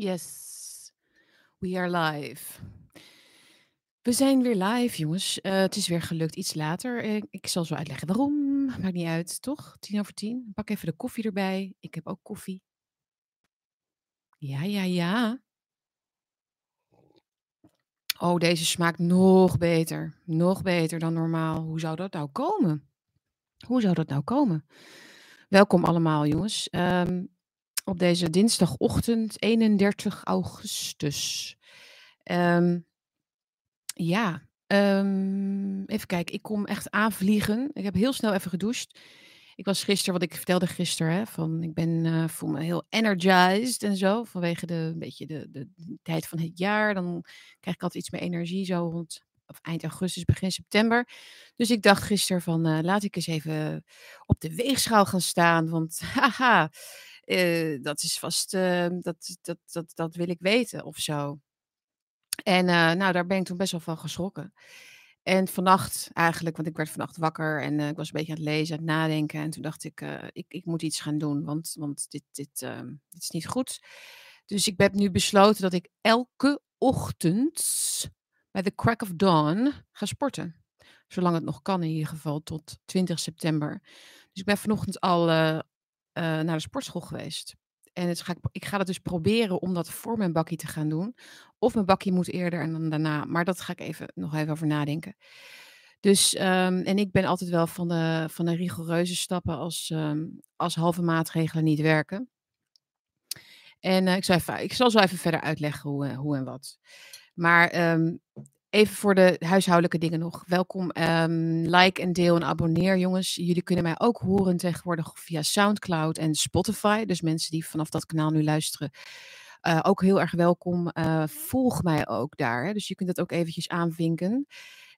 Yes, we are live. We zijn weer live, jongens. Eh, het is weer gelukt iets later. Ik zal zo uitleggen waarom. Maakt niet uit, toch? Tien over tien. Pak even de koffie erbij. Ik heb ook koffie. Ja, ja, ja. Oh, deze smaakt nog beter. Nog beter dan normaal. Hoe zou dat nou komen? Hoe zou dat nou komen? Welkom allemaal, jongens. Ehm, op deze dinsdagochtend, 31 augustus. Ehm, ja, ehm, even kijken. Ik kom echt aanvliegen. Ik heb heel snel even gedoucht. Ik was gisteren, wat ik vertelde gisteren, hè, van ik ben, eh, voel me heel energized en zo. Vanwege de, een beetje de, de tijd van het jaar. Dan krijg ik altijd iets meer energie, zo rond of eind augustus, begin september. Dus ik dacht gisteren van, eh, laat ik eens even op de weegschaal gaan staan. Want haha, eh, dat is vast, eh, dat, dat, dat, dat wil ik weten of zo. En eh, nou, daar ben ik toen best wel van geschrokken. En vannacht eigenlijk, want ik werd vannacht wakker en eh, ik was een beetje aan het lezen, aan het nadenken. En toen dacht ik, ik, ik moet iets gaan doen, want, want dit, dit, ehm, dit is niet goed. Dus ik heb nu besloten dat ik elke ochtend bij de crack of dawn ga sporten. Zolang het nog kan in ieder geval, tot 20 september. Dus ik ben vanochtend al eh, naar de sportschool geweest. En ga ik, ik ga dat dus proberen om dat voor mijn bakkie te gaan doen. Of mijn bakkie moet eerder en dan daarna. Maar dat ga ik even, nog even over nadenken. Dus, ehm, en ik ben altijd wel van de, van de rigoureuze stappen als, ehm, als halve maatregelen niet werken. En eh, ik, zal even, ik zal zo even verder uitleggen hoe, eh, hoe en wat. Maar ehm, even voor de huishoudelijke dingen nog. Welkom, ehm, like en deel en abonneer jongens. Jullie kunnen mij ook horen tegenwoordig via Soundcloud en Spotify. Dus mensen die vanaf dat kanaal nu luisteren, eh, ook heel erg welkom. Eh, volg mij ook daar. Hè. Dus je kunt dat ook eventjes aanvinken.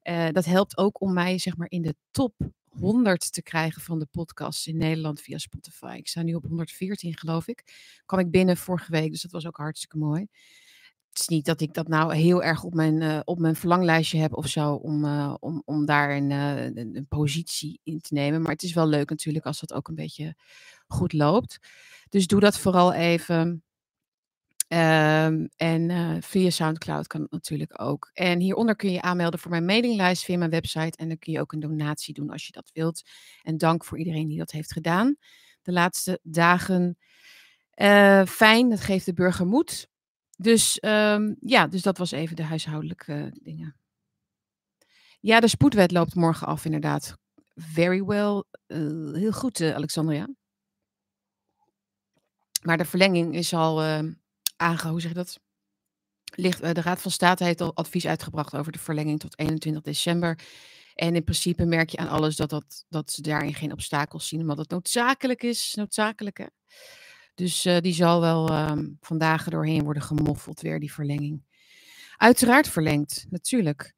Eh, dat helpt ook om mij zeg maar in de top 100 te krijgen van de podcasts in Nederland via Spotify. Ik sta nu op 114 geloof ik. Kwam ik binnen vorige week, dus dat was ook hartstikke mooi. Het is niet dat ik dat nou heel erg op mijn, eh, op mijn verlanglijstje heb of zo, om, eh, om, om daar een, eh, een, een positie in te nemen. Maar het is wel leuk natuurlijk als dat ook een beetje goed loopt. Dus doe dat vooral even. Ehm, en via Soundcloud kan het natuurlijk ook. En hieronder kun je aanmelden voor mijn mailinglijst via mijn website. En dan kun je ook een donatie doen als je dat wilt. En dank voor iedereen die dat heeft gedaan. De laatste dagen. Fijn, dat geeft de burger moed. Dus ehm, ja, dus dat was even de huishoudelijke dingen. Ja, de spoedwet loopt morgen af, inderdaad. Very well. Eh, heel goed, eh, Alexandria. Maar de verlenging is al uh, aange... Hoe zeg je dat? Ligt, uh, de Raad van State heeft al advies uitgebracht over de verlenging tot 21 december. En in principe merk je aan alles dat, dat, dat ze daarin geen obstakels zien, omdat het noodzakelijk is. Noodzakelijk, hè? Dus uh, die zal wel um, vandaag doorheen worden gemoffeld, weer die verlenging. Uiteraard verlengd, natuurlijk.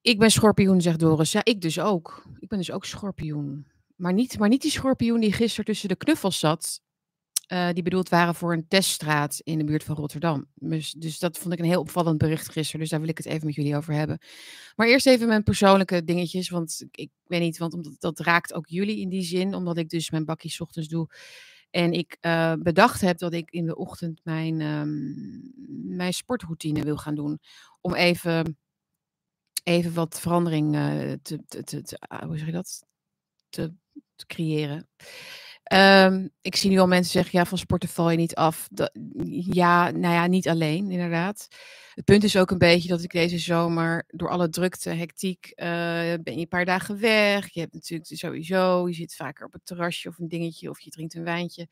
Ik ben schorpioen, zegt Doris. Ja, ik dus ook. Ik ben dus ook schorpioen. Maar niet, maar niet die schorpioen die gisteren tussen de knuffels zat. Uh, die bedoeld waren voor een teststraat in de buurt van Rotterdam. Dus, dus dat vond ik een heel opvallend bericht gisteren. Dus daar wil ik het even met jullie over hebben. Maar eerst even mijn persoonlijke dingetjes. Want ik, ik weet niet, want omdat, dat raakt ook jullie in die zin. Omdat ik dus mijn bakjes ochtends doe. En ik uh, bedacht heb dat ik in de ochtend mijn, um, mijn sportroutine wil gaan doen. Om even, even wat verandering uh, te, te, te, te uh, hoe zeg je dat? Te creëren. Um, ik zie nu al mensen zeggen, ja, van sporten val je niet af. Ja, nou ja, niet alleen, inderdaad. Het punt is ook een beetje dat ik deze zomer door alle drukte, hectiek, uh, ben je een paar dagen weg. Je hebt natuurlijk sowieso, je zit vaker op het terrasje of een dingetje of je drinkt een wijntje.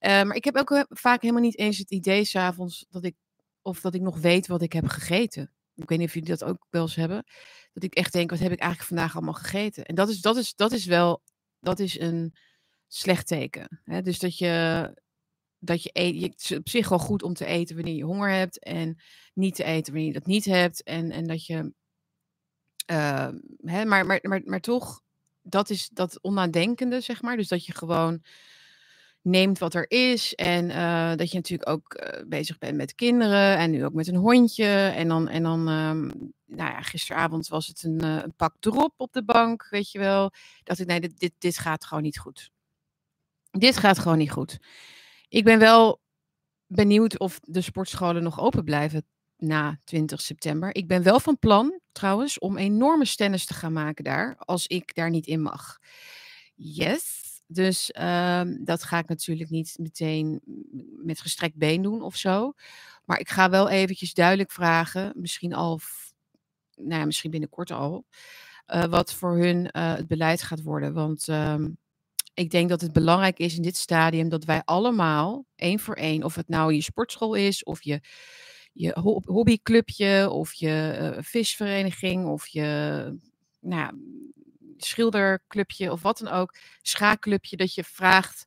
Uh, maar ik heb ook vaak helemaal niet eens het idee s'avonds dat ik, of dat ik nog weet wat ik heb gegeten. Ik weet niet of jullie dat ook wel eens hebben. Dat ik echt denk, wat heb ik eigenlijk vandaag allemaal gegeten? En dat is, dat is, dat is wel, dat is een slecht teken. Hè? Dus dat je, dat je eet, het is op zich wel goed om te eten wanneer je honger hebt en niet te eten wanneer je dat niet hebt. En, en dat je, uh, hè, maar, maar, maar, maar toch, dat is dat onnadenkende, zeg maar. Dus dat je gewoon neemt wat er is. En uh, dat je natuurlijk ook uh, bezig bent met kinderen en nu ook met een hondje. En dan, en dan um, nou ja, gisteravond was het een, uh, een pak drop op de bank, weet je wel. Dat ik, nee, dit, dit, dit gaat gewoon niet goed. Dit gaat gewoon niet goed. Ik ben wel benieuwd of de sportscholen nog open blijven na 20 september. Ik ben wel van plan, trouwens, om enorme stennis te gaan maken daar, als ik daar niet in mag. Yes. Dus ehm, dat ga ik natuurlijk niet meteen met gestrekt been doen of zo. Maar ik ga wel eventjes duidelijk vragen, misschien al, nou misschien binnenkort al, uh, wat voor hun uh, het beleid gaat worden. Want ehm, ik denk dat het belangrijk is in dit stadium dat wij allemaal, één voor één, of het nou je sportschool is, of je, je hobbyclubje, of je uh, visvereniging, of je nou schilderclubje, of wat dan ook, schaakclubje, dat je vraagt,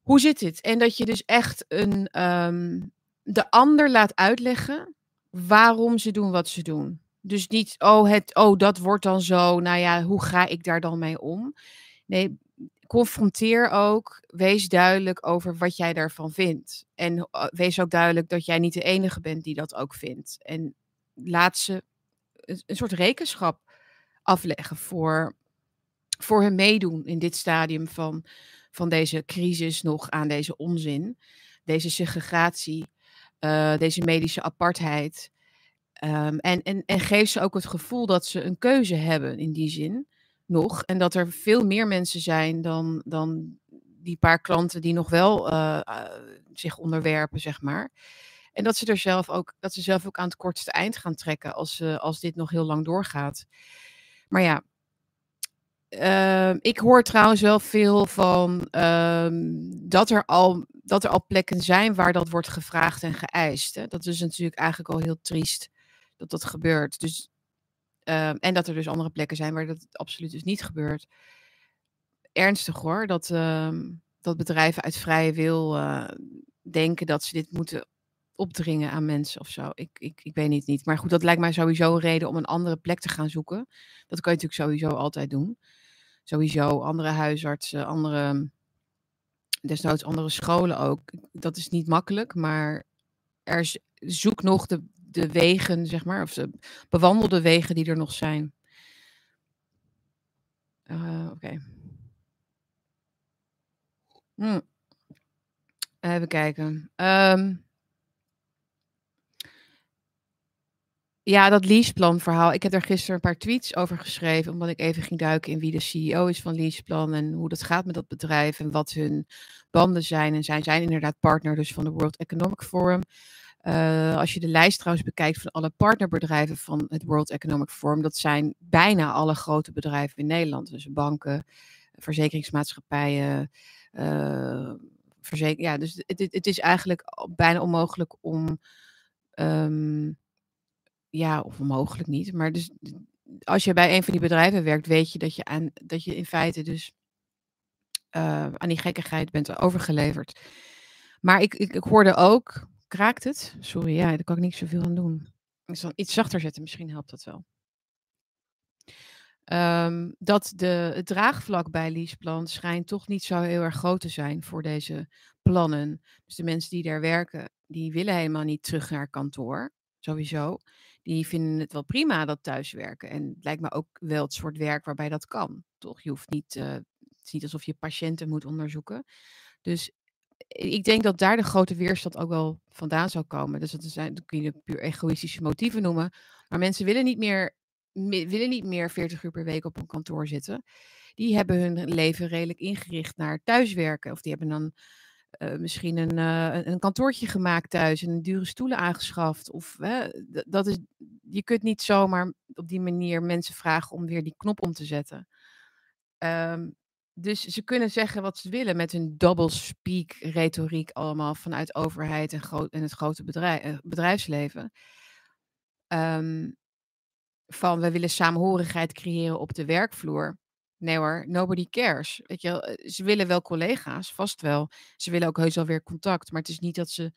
hoe zit dit? En dat je dus echt een, um, de ander laat uitleggen waarom ze doen wat ze doen. Dus niet, oh, het, oh, dat wordt dan zo, nou ja, hoe ga ik daar dan mee om? Nee, confronteer ook. Wees duidelijk over wat jij daarvan vindt. En eh, wees ook duidelijk dat jij niet de enige bent die dat ook vindt. En laat ze een, soort rekenschap afleggen voor, voor hun meedoen in dit stadium van, van deze crisis nog aan deze onzin. Deze segregatie, uh, deze medische apartheid. Um, en, en, en geef ze ook het gevoel dat ze een keuze hebben in die zin nog. En dat er veel meer mensen zijn dan, dan die paar klanten die nog wel uh, uh, zich onderwerpen, zeg maar. En dat ze er zelf ook, dat ze zelf ook aan het kortste eind gaan trekken als, als dit nog heel lang doorgaat. Maar ja, ehm, ik hoor trouwens wel veel van ehm, dat, er al, dat er al plekken zijn waar dat wordt gevraagd en geëist. Hè. Dat is natuurlijk eigenlijk al heel triest dat dat gebeurt. Dus Ehm, en dat er dus andere plekken zijn waar dat absoluut dus niet gebeurt. Ernstig hoor, dat, uh, dat bedrijven uit vrije wil uh, denken dat ze dit moeten opdringen aan mensen of zo. Ik, ik, ik weet het niet. Maar goed, dat lijkt mij sowieso een reden om een andere plek te gaan zoeken. Dat kan je natuurlijk sowieso altijd doen. Sowieso andere huisartsen, andere, desnoods andere scholen ook. Dat is niet makkelijk, maar er zoek nog de, de wegen, zeg maar, of de bewandelde wegen die er nog zijn. Uh, Oké. Hm. Even kijken. Um, ja, dat leaseplan verhaal. Ik heb daar gisteren een paar tweets over geschreven, omdat ik even ging duiken in wie de CEO is van leaseplan en hoe dat gaat met dat bedrijf en wat hun banden zijn. En zij zijn inderdaad partner dus van de World Economic Forum. Uh, als je de lijst trouwens bekijkt van alle partnerbedrijven van het World Economic Forum, dat zijn bijna alle grote bedrijven in Nederland. Dus banken, verzekeringsmaatschappijen, uh, ja, dus het, het, is eigenlijk bijna onmogelijk om, um, ja, of onmogelijk niet, maar dus als je bij een van die bedrijven werkt, weet je dat je, aan, dat je in feite dus uh, aan die gekkigheid bent overgeleverd. Maar ik, ik, ik hoorde ook Kraakt het? Sorry, ja, daar kan ik niet zoveel aan doen. Zal iets zachter zetten, misschien helpt dat wel. Um, dat de, het draagvlak bij Leaseplan schijnt toch niet zo heel erg groot te zijn voor deze plannen. Dus de mensen die daar werken, die willen helemaal niet terug naar kantoor, sowieso. Die vinden het wel prima dat thuiswerken. En het lijkt me ook wel het soort werk waarbij dat kan. Toch? Je hoeft niet, uh, het is niet alsof je patiënten moet onderzoeken. Dus ik denk dat daar de grote weerstand ook wel vandaan zou komen. Dus dat, zijn, dat kun je puur egoïstische motieven noemen. Maar mensen willen niet, meer, willen niet meer 40 uur per week op een kantoor zitten. Die hebben hun leven redelijk ingericht naar thuiswerken. Of die hebben dan uh, misschien een, uh, een kantoortje gemaakt thuis en dure stoelen aangeschaft. Of dat is, je kunt niet zomaar op die manier mensen vragen om weer die knop om te zetten. Um, dus ze kunnen zeggen wat ze willen met hun double speak retoriek allemaal vanuit overheid en, groot, en het grote eh, bedrijfsleven. Um, van we willen samenhorigheid creëren op de werkvloer. Nee hoor, nobody cares. Weet je, eh, ze willen wel collega's, vast wel. Ze willen ook heus wel weer contact. Maar het is niet dat ze,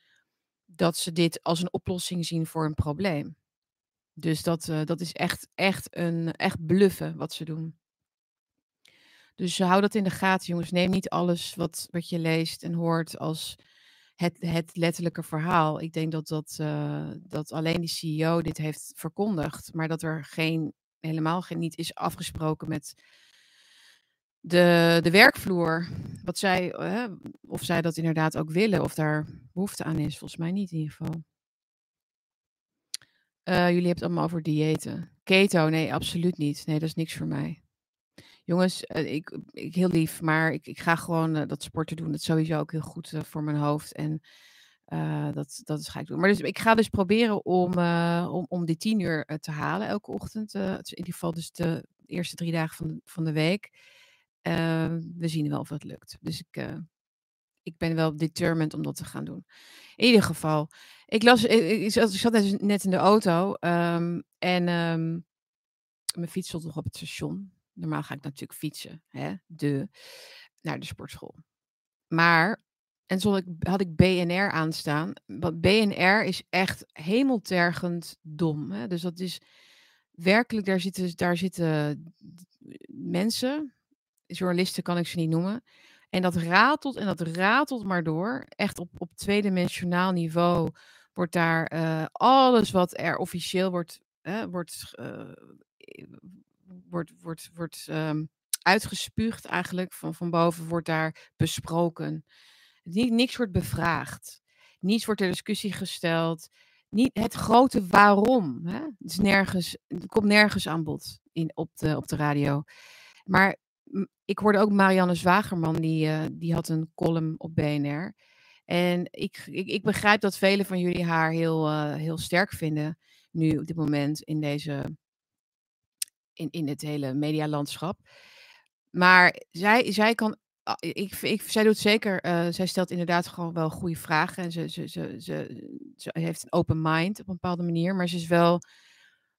dat ze dit als een oplossing zien voor een probleem. Dus dat, uh, dat is echt, echt, een, echt bluffen wat ze doen. Dus hou dat in de gaten, jongens. Neem niet alles wat, wat je leest en hoort als het, het letterlijke verhaal. Ik denk dat, dat, uh, dat alleen die CEO dit heeft verkondigd, maar dat er geen, helemaal geen, niet is afgesproken met de, de werkvloer. Wat zij, uh, of zij dat inderdaad ook willen, of daar behoefte aan is. Volgens mij niet in ieder geval. Jullie hebben het allemaal over diëten. Keto, nee, absoluut niet. Nee, dat is niks voor mij. Jongens, uh, ik, ik heel lief, maar ik, ik ga gewoon uh, dat sporten doen. Dat is sowieso ook heel goed voor mijn hoofd. En dat, dat ga ik doen. Maar dus, ik ga dus proberen om, om, om die tien uur te halen elke ochtend. in ieder geval dus de eerste drie dagen van de, van de week. we zien wel of het lukt. Dus ik, ik ben wel determined om dat te gaan doen. In ieder geval, ik las, ik, zat net in de auto um, en um, mijn fiets stond nog op het station. Normaal ga ik natuurlijk fietsen, hè, de, naar de sportschool. Maar, en had ik BNR aanstaan. Want BNR is echt hemeltergend dom. Hè? Dus dat is werkelijk, daar zitten, daar zitten mensen, journalisten kan ik ze niet noemen en dat ratelt en dat ratelt maar door. Echt op, op tweedimensionaal niveau wordt daar uh, alles wat er officieel wordt, uh, wordt, uh, wordt, wordt, wordt um, uitgespuugd eigenlijk van, van boven, wordt daar besproken. Niks wordt bevraagd. Niets wordt ter discussie gesteld. Niet het grote waarom. Hè? Het, is nergens, komt nergens aan bod in, op, de, op de radio. Maar ik hoorde ook Marianne Zwagerman, die, uh, die had een column op BNR. En ik, ik, begrijp dat velen van jullie haar heel, uh, heel sterk vinden, nu op dit moment in deze, in, in het hele medialandschap. Maar zij, zij kan, ik, ik, zij doet zeker, uh, zij stelt inderdaad gewoon wel goede vragen. En ze, ze, ze, ze, heeft een open mind op een bepaalde manier. Maar ze is wel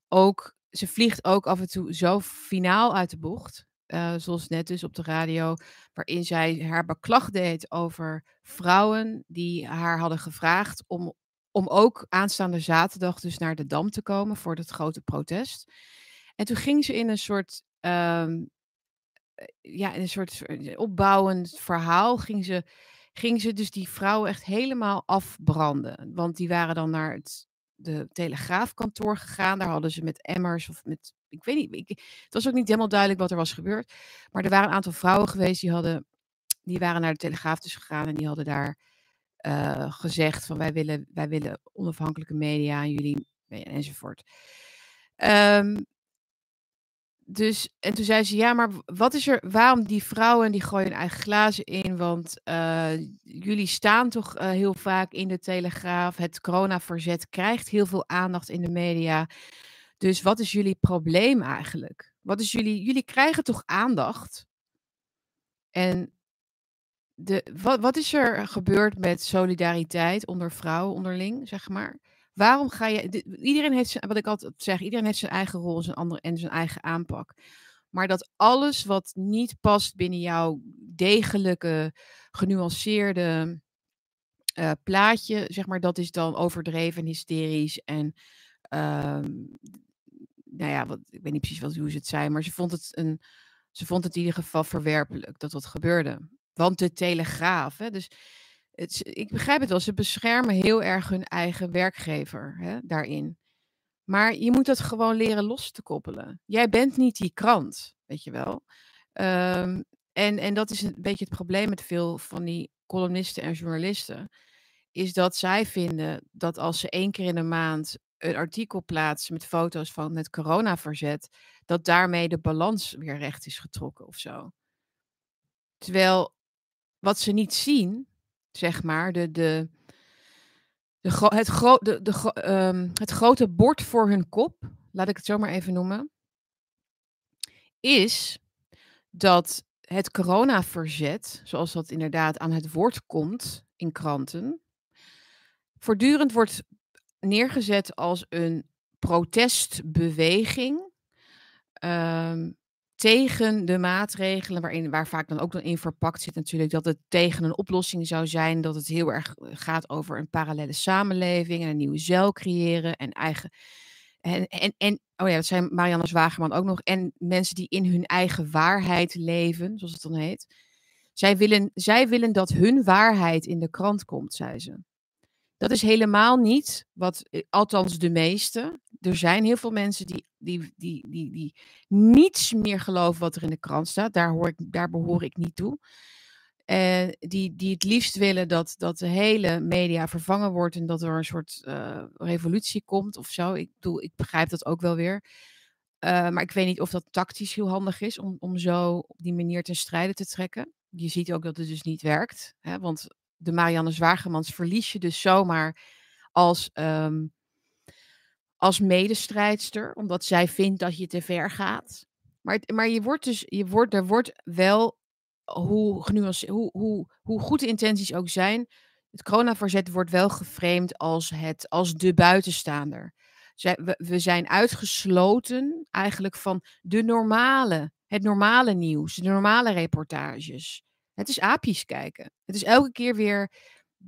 ook, ze vliegt ook af en toe zo finaal uit de bocht. Uh, zoals net dus op de radio, waarin zij haar beklag deed over vrouwen die haar hadden gevraagd om, om ook aanstaande zaterdag dus naar de Dam te komen voor het grote protest. En toen ging ze in een soort, um, ja, in een soort opbouwend verhaal, ging ze, ging ze dus die vrouwen echt helemaal afbranden. Want die waren dan naar het de telegraafkantoor gegaan. Daar hadden ze met emmers of met ik weet niet, het was ook niet helemaal duidelijk wat er was gebeurd. Maar er waren een aantal vrouwen geweest die, hadden, die waren naar de Telegraaf dus gegaan en die hadden daar uh, gezegd van wij willen, wij willen onafhankelijke media en jullie enzovoort. Um, dus, en toen zei ze, ja, maar wat is er, waarom die vrouwen, die gooien hun eigen glazen in, want uh, jullie staan toch uh, heel vaak in de Telegraaf, het coronaverzet krijgt heel veel aandacht in de media. Dus wat is jullie probleem eigenlijk? Wat is jullie, jullie krijgen toch aandacht? En de, wat, wat is er gebeurd met solidariteit onder vrouwen onderling, zeg maar? Waarom ga je. Iedereen heeft zijn, wat ik altijd zeg, iedereen heeft zijn eigen rol zijn andere, en zijn eigen aanpak. Maar dat alles wat niet past binnen jouw degelijke, genuanceerde uh, plaatje, zeg maar, dat is dan overdreven, hysterisch en uh, nou ja, wat, ik weet niet precies wat, hoe ze het zei, maar ze vond het, een, ze vond het in ieder geval verwerpelijk dat dat gebeurde. Want de Telegraaf, hè, dus het, ik begrijp het wel, ze beschermen heel erg hun eigen werkgever hè, daarin. Maar je moet dat gewoon leren los te koppelen. Jij bent niet die krant, weet je wel. Um, en, en dat is een beetje het probleem met veel van die columnisten en journalisten. Is dat zij vinden dat als ze één keer in de maand een artikel plaatsen met foto's van het coronaverzet, dat daarmee de balans weer recht is getrokken of zo. Terwijl wat ze niet zien, zeg maar, de, de, de, het, gro de, de, um, het grote bord voor hun kop, laat ik het zo maar even noemen, is dat het coronaverzet, zoals dat inderdaad aan het woord komt in kranten, voortdurend wordt neergezet als een protestbeweging tegen de maatregelen, waarin, waar vaak dan ook dan in verpakt zit natuurlijk dat het tegen een oplossing zou zijn, dat het heel erg eh, gaat over een parallele samenleving en een nieuwe zeil creëren en eigen. En, en, en oh ja, dat zijn Marianne Zwagerman ook nog. En mensen die in hun eigen waarheid leven, zoals het dan heet. Zij willen, zij willen dat hun waarheid in de krant komt, zei ze. Dat is helemaal niet wat, eh, althans de meeste. Er zijn heel veel mensen die, die, die, die, die niets meer geloven wat er in de krant staat. Daar, hoor ik, daar behoor ik niet toe. En die, die het liefst willen dat, dat de hele media vervangen wordt en dat er een soort uh, revolutie komt of zo. Ik bedoel, ik begrijp dat ook wel weer. Uh, maar ik weet niet of dat tactisch heel handig is om, om zo op die manier ten strijde te trekken. Je ziet ook dat het dus niet werkt. Hè? Want de Marianne Zwagemans verlies je dus zomaar als, um, als medestrijdster, omdat zij vindt dat je te ver gaat. Maar, maar je wordt dus, je wordt, er wordt wel, hoe, genuanceerd, hoe, hoe, hoe goed de intenties ook zijn, het coronaverzet wordt wel geframed als, het, als de buitenstaander. Zij, we, we zijn uitgesloten eigenlijk van de normale, het normale nieuws, de normale reportages. Het is aapjes kijken. Het is elke keer weer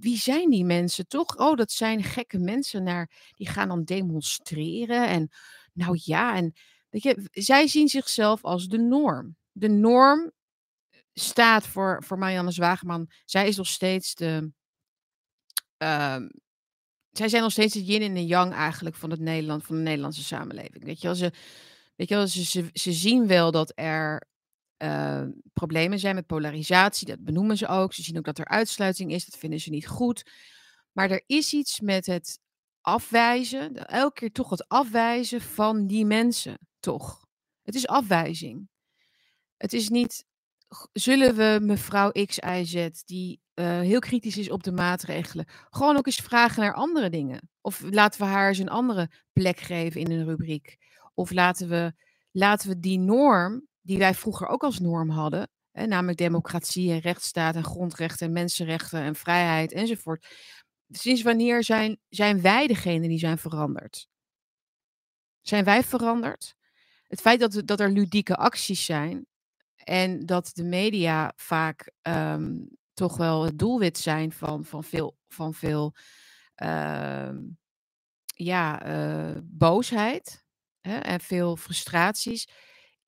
wie zijn die mensen toch? Oh, dat zijn gekke mensen naar, die gaan dan demonstreren. En nou ja, en weet je, zij zien zichzelf als de norm. De norm staat voor, voor Marianne Zwageman. Zij is nog steeds de. Uh, zij zijn nog steeds de yin en de yang eigenlijk van, het Nederland, van de Nederlandse samenleving. Weet je wel, ze, weet je wel, ze, ze zien wel dat er uh, problemen zijn met polarisatie. Dat benoemen ze ook. Ze zien ook dat er uitsluiting is. Dat vinden ze niet goed. Maar er is iets met het afwijzen, elke keer toch het afwijzen van die mensen, toch. Het is afwijzing. Het is niet, zullen we mevrouw X, Y, Z, die uh, heel kritisch is op de maatregelen, gewoon ook eens vragen naar andere dingen? Of laten we haar eens een andere plek geven in een rubriek? Of laten we, laten we die norm die wij vroeger ook als norm hadden, hè, namelijk democratie en rechtsstaat en grondrechten en mensenrechten en vrijheid enzovoort. Sinds wanneer zijn, zijn wij degene die zijn veranderd? Zijn wij veranderd? Het feit dat, dat er ludieke acties zijn en dat de media vaak um, toch wel het doelwit zijn van, van veel, van veel uh, ja, uh, boosheid hè, en veel frustraties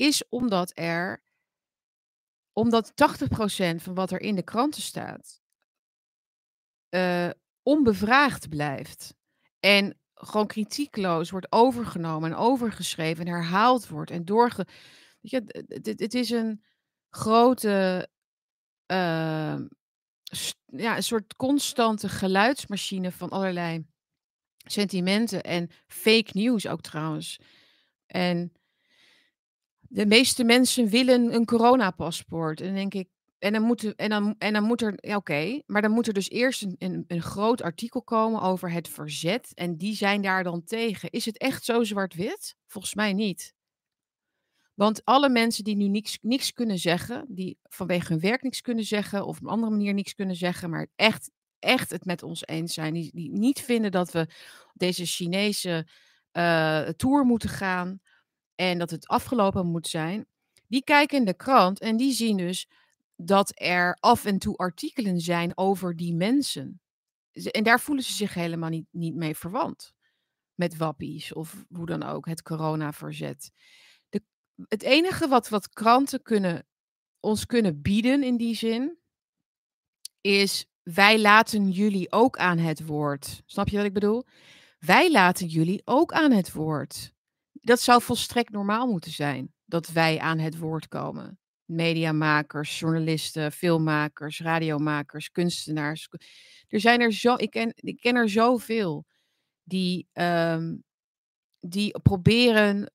is omdat er, omdat 80% van wat er in de kranten staat, uh, onbevraagd blijft. En gewoon kritiekloos wordt overgenomen en overgeschreven en herhaald wordt en doorge. Weet je, het, is een grote, uh, ja, een soort constante geluidsmachine van allerlei sentimenten en fake news ook trouwens. En de meeste mensen willen een coronapaspoort. En dan denk ik, en dan moet, en dan, en dan moet er, oké, maar dan moet er dus eerst een, een, een, groot artikel komen over het verzet. En die zijn daar dan tegen. Is het echt zo zwart-wit? Volgens mij niet. Want alle mensen die nu niks, niks kunnen zeggen, die vanwege hun werk niks kunnen zeggen, of op een andere manier niks kunnen zeggen, maar echt, echt het met ons eens zijn, die, die niet vinden dat we deze Chinese uh, tour moeten gaan, en dat het afgelopen moet zijn, die kijken in de krant en die zien dus dat er af en toe artikelen zijn over die mensen. En daar voelen ze zich helemaal niet, niet mee verwant. Met wappies of hoe dan ook, het coronaverzet. De, het enige wat, wat kranten kunnen, ons kunnen bieden in die zin, is wij laten jullie ook aan het woord. Snap je wat ik bedoel? Wij laten jullie ook aan het woord dat zou volstrekt normaal moeten zijn. Dat wij aan het woord komen. Mediamakers, journalisten, filmmakers, radiomakers, kunstenaars. Er zijn er zo, ik ken, ik ken er zoveel die, um, die proberen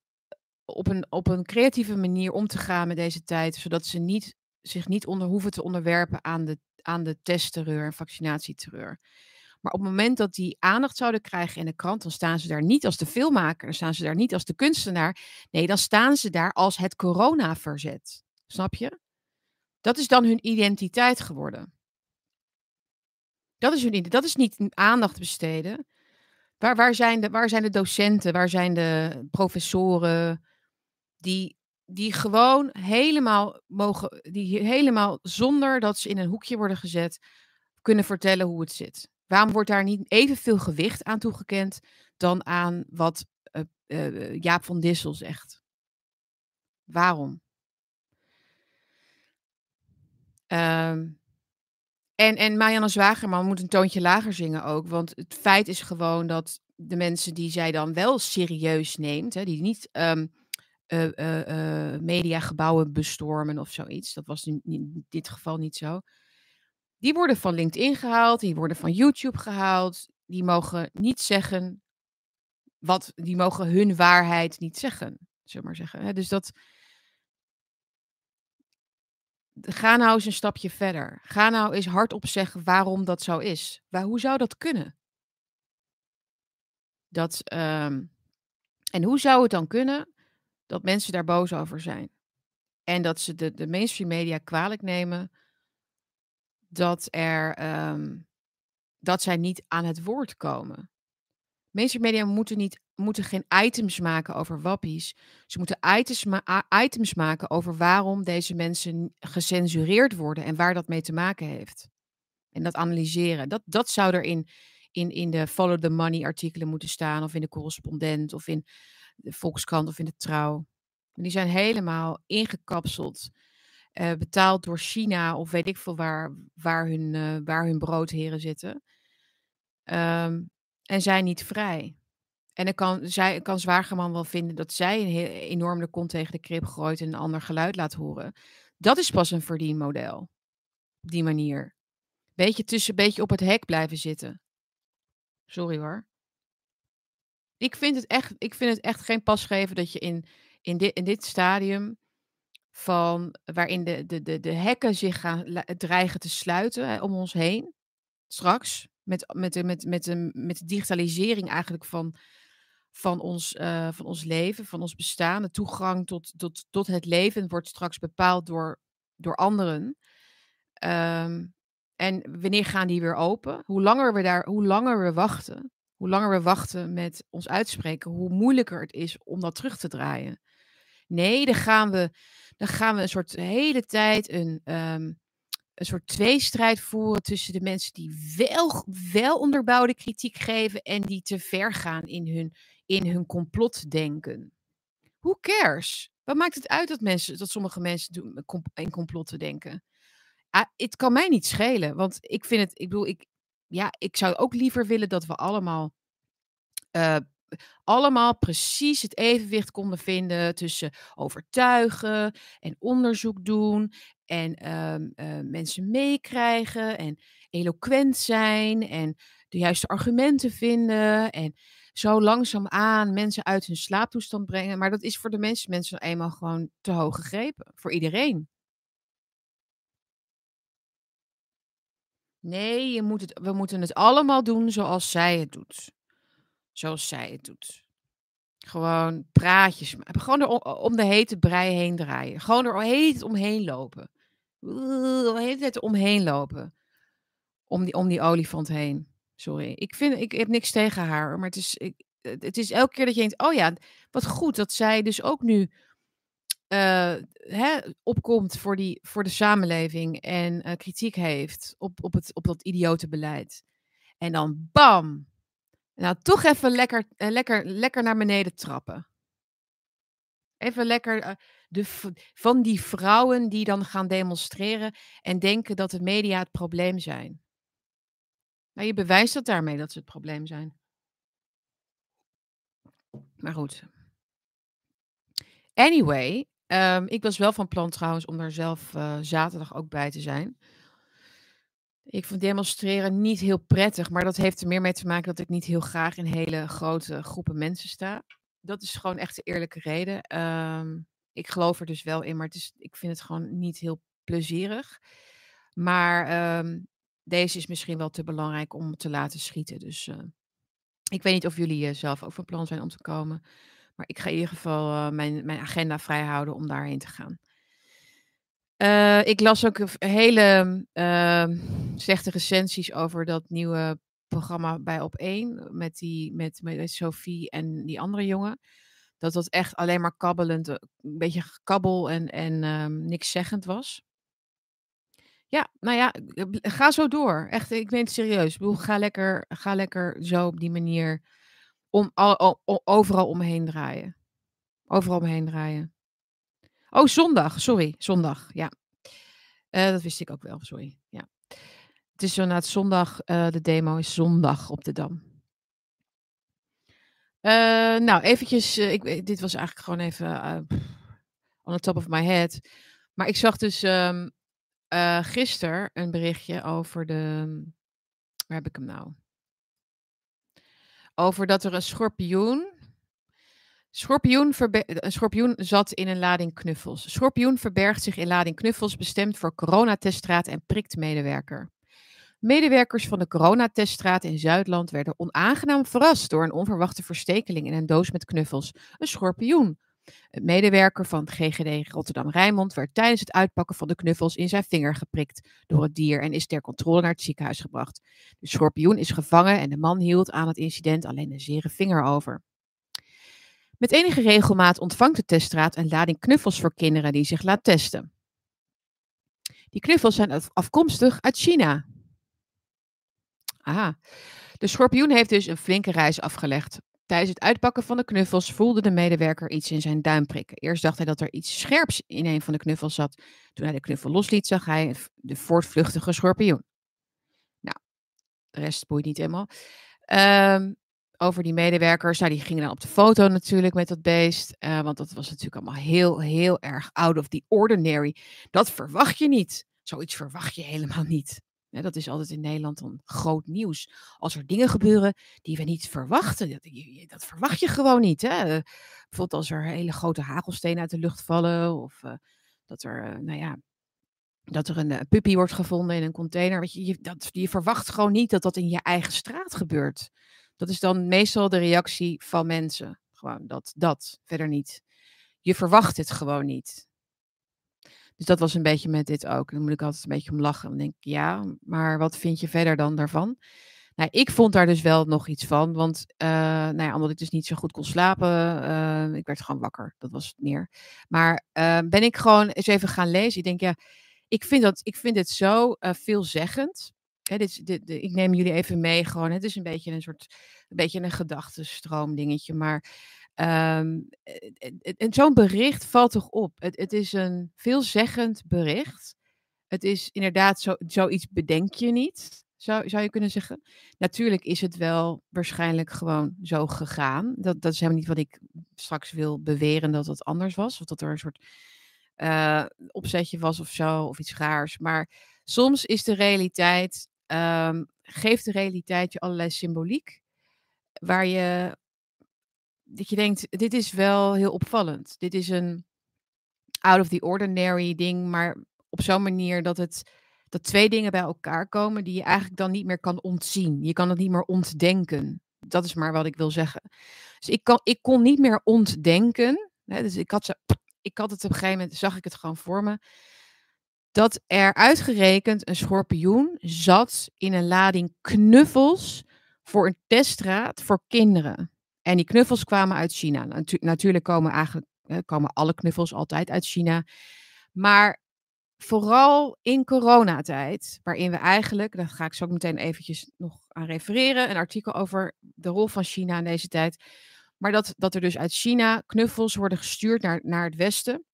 op een, op een creatieve manier om te gaan met deze tijd, zodat ze niet, zich niet onder hoeven te onderwerpen aan de, aan de testterreur en vaccinatieterreur. Maar op het moment dat die aandacht zouden krijgen in de krant, dan staan ze daar niet als de filmmaker, dan staan ze daar niet als de kunstenaar. Nee, dan staan ze daar als het coronaverzet. Snap je? Dat is dan hun identiteit geworden. Dat is, hun, dat is niet aandacht besteden. Waar, waar, zijn de, waar zijn de docenten, waar zijn de professoren die, die gewoon helemaal mogen, die helemaal zonder dat ze in een hoekje worden gezet, kunnen vertellen hoe het zit? Waarom wordt daar niet evenveel gewicht aan toegekend dan aan wat uh, uh, Jaap van Dissel zegt? Waarom? Um, en, en Marianne Zwagerman moet een toontje lager zingen ook. Want het feit is gewoon dat de mensen die zij dan wel serieus neemt, hè, die niet uh, mediagebouwen bestormen of zoiets, dat was in dit geval niet zo Die worden van LinkedIn gehaald, die worden van YouTube gehaald. Die mogen niet zeggen wat, die mogen hun waarheid niet zeggen, zullen maar zeggen. Dus dat, ga nou eens een stapje verder. Ga nou eens hardop zeggen waarom dat zo is. Waar, hoe zou dat kunnen? Dat, ehm, en hoe zou het dan kunnen dat mensen daar boos over zijn? En dat ze de, de mainstream media kwalijk nemen dat, er, ehm, dat zij niet aan het woord komen. Mainstream media moeten, niet, moeten geen items maken over wappies. Ze moeten items, items maken over waarom deze mensen gecensureerd worden en waar dat mee te maken heeft. En dat analyseren. Dat, dat zou er in, in, in de Follow the Money artikelen moeten staan, of in de correspondent, of in de Volkskrant of in de Trouw. Die zijn helemaal ingekapseld, uh, betaald door China of weet ik veel waar, waar, hun, uh, waar hun broodheren zitten. Um, en zijn niet vrij. En dan kan, zij, kan Zwageman wel vinden dat zij een heel, enorm de kont tegen de krip gooit en een ander geluid laat horen. Dat is pas een verdienmodel. Op die manier. Beetje tussen, beetje op het hek blijven zitten. Sorry hoor. Ik vind het echt, ik vind het echt geen pas geven dat je in, in, dit, in dit stadium van waarin de, de, de, de hekken zich gaan dreigen te sluiten om ons heen. Straks met, met, de, met, met, de, met de digitalisering eigenlijk van, van, ons, uh, van ons leven, van ons bestaan. De toegang tot, tot, tot het leven wordt straks bepaald door, door anderen. Um, en wanneer gaan die weer open? Hoe langer we daar, hoe langer we wachten, hoe langer we wachten met ons uitspreken, hoe moeilijker het is om dat terug te draaien. Nee, dan gaan we, dan gaan we een soort hele tijd een, um, een soort tweestrijd voeren tussen de mensen die wel, wel onderbouwde kritiek geven en die te ver gaan in hun, in hun complotdenken. Who cares? Wat maakt het uit dat, mensen, dat sommige mensen doen, in complotten denken? Ah, het kan mij niet schelen, want ik vind het, ik bedoel, ik, ja, ik zou ook liever willen dat we allemaal uh, allemaal precies het evenwicht konden vinden tussen overtuigen en onderzoek doen en um, uh, mensen meekrijgen en eloquent zijn en de juiste argumenten vinden en zo langzaamaan mensen uit hun slaaptoestand brengen. Maar dat is voor de mensen, mensen eenmaal gewoon te hoog gegrepen. Voor iedereen. Nee, je moet het, we moeten het allemaal doen zoals zij het doet. Zoals zij het doet. Gewoon praatjes. Gewoon er om de hete brei heen draaien. Gewoon er heet omheen lopen. De hele tijd omheen lopen. Om die, om die olifant heen. Sorry. Ik, vind, ik heb niks tegen haar. Maar het is, het is elke keer dat je denkt: oh ja, wat goed dat zij dus ook nu uh, hè, opkomt voor, die, voor de samenleving. En uh, kritiek heeft op, op, het, op dat idiote beleid. En dan bam! Nou, toch even lekker, uh, lekker, lekker naar beneden trappen. Even lekker uh, de, van die vrouwen die dan gaan demonstreren en denken dat de media het probleem zijn. Nou, je bewijst dat daarmee dat ze het probleem zijn. Maar goed. Anyway, um, ik was wel van plan trouwens om daar zelf uh, zaterdag ook bij te zijn. Ik vind demonstreren niet heel prettig, maar dat heeft er meer mee te maken dat ik niet heel graag in hele grote groepen mensen sta. Dat is gewoon echt de eerlijke reden. Um, ik geloof er dus wel in, maar het is, ik vind het gewoon niet heel plezierig. Maar um, deze is misschien wel te belangrijk om te laten schieten. Dus uh, ik weet niet of jullie uh, zelf ook van plan zijn om te komen. Maar ik ga in ieder geval uh, mijn, mijn agenda vrijhouden om daarheen te gaan. Uh, ik las ook hele uh, slechte recensies over dat nieuwe programma bij Op1 met, die, met, met Sophie en die andere jongen. Dat dat echt alleen maar kabbelend, een beetje kabbel en, en um, niks zeggend was. Ja, nou ja, ga zo door. Echt, ik ben het serieus. Ik bedoel, ga lekker, ga lekker zo op die manier om, al, overal omheen draaien. Overal omheen draaien. Oh, zondag. Sorry, zondag. Ja. Uh, dat wist ik ook wel. Sorry. Ja. Het is het zondag. Uh, de demo is zondag op de Dam. Uh, nou, eventjes. ik, dit was eigenlijk gewoon even on the top of my head. Maar ik zag dus um, gisteren een berichtje over de. Waar heb ik hem nou? Over dat er een schorpioen. Schorpioen een schorpioen zat in een lading knuffels. Schorpioen verbergt zich in lading knuffels bestemd voor coronateststraat en prikt medewerker. Medewerkers van de coronateststraat in Zuidland werden onaangenaam verrast door een onverwachte verstekeling in een doos met knuffels, een schorpioen. Een medewerker van GGD Rotterdam-Rijnmond werd tijdens het uitpakken van de knuffels in zijn vinger geprikt door het dier en is ter controle naar het ziekenhuis gebracht. De schorpioen is gevangen en de man hield aan het incident alleen een zere vinger over. Met enige regelmaat ontvangt de teststraat een lading knuffels voor kinderen die zich laat testen. Die knuffels zijn afkomstig uit China. Aha. De schorpioen heeft dus een flinke reis afgelegd. Tijdens het uitpakken van de knuffels voelde de medewerker iets in zijn duim prikken. Eerst dacht hij dat er iets scherps in een van de knuffels zat. Toen hij de knuffel losliet, zag hij de voortvluchtige schorpioen. Nou, de rest boeit niet helemaal. Ehm, over die medewerkers. Nou, die gingen dan op de foto natuurlijk met dat beest. Uh, want dat was natuurlijk allemaal heel, heel erg out of the ordinary. Dat verwacht je niet. Zoiets verwacht je helemaal niet dat is altijd in Nederland dan groot nieuws. Als er dingen gebeuren die we niet verwachten, dat, dat verwacht je gewoon niet. Hè? Bijvoorbeeld als er hele grote hagelstenen uit de lucht vallen, of uh, dat er, nou ja, dat er een puppy wordt gevonden in een container. Je, dat, je verwacht gewoon niet dat dat in je eigen straat gebeurt. Dat is dan meestal de reactie van mensen. Gewoon dat, dat, verder niet. Je verwacht het gewoon niet. Dus dat was een beetje met dit ook. Dan moet ik altijd een beetje om lachen. Dan denk ik, ja, maar wat vind je verder dan daarvan? Nou, ik vond daar dus wel nog iets van. Want uh, nou ja, omdat ik dus niet zo goed kon slapen. Uh, ik werd gewoon wakker. Dat was het meer. Maar uh, ben ik gewoon eens even gaan lezen. Ik denk, ja, ik vind, dat, ik vind dit zo veelzeggend. Hè, ik neem jullie even mee. Gewoon, het is een beetje een soort, een beetje een gedachtenstroom dingetje. Maar Um, zo'n bericht valt toch op. Het, het, is een veelzeggend bericht. Het is inderdaad zo, zoiets bedenk je niet, zou, zou je kunnen zeggen. Natuurlijk is het wel waarschijnlijk gewoon zo gegaan. Dat, dat is helemaal niet wat ik straks wil beweren dat het anders was. Of dat er een soort opzetje was of zo, of iets raars. Maar soms is de realiteit, um, geeft de realiteit je allerlei symboliek. Waar je dat je denkt, dit is wel heel opvallend. Dit is een out of the ordinary ding, maar op zo'n manier dat het dat twee dingen bij elkaar komen die je eigenlijk dan niet meer kan ontzien. Je kan het niet meer ontdenken. Dat is maar wat ik wil zeggen. Dus ik, kan, ik kon niet meer ontdenken. Hè, dus ik had, ze, ik had het op een gegeven moment, zag ik het gewoon voor me. Dat er uitgerekend een schorpioen zat in een lading knuffels voor een teststraat voor kinderen. En die knuffels kwamen uit China. natuurlijk komen, eigenlijk, komen alle knuffels altijd uit China. Maar vooral in coronatijd, waarin we eigenlijk, daar ga ik zo meteen eventjes nog aan refereren, een artikel over de rol van China in deze tijd. Maar dat, dat er dus uit China knuffels worden gestuurd naar, naar het Westen.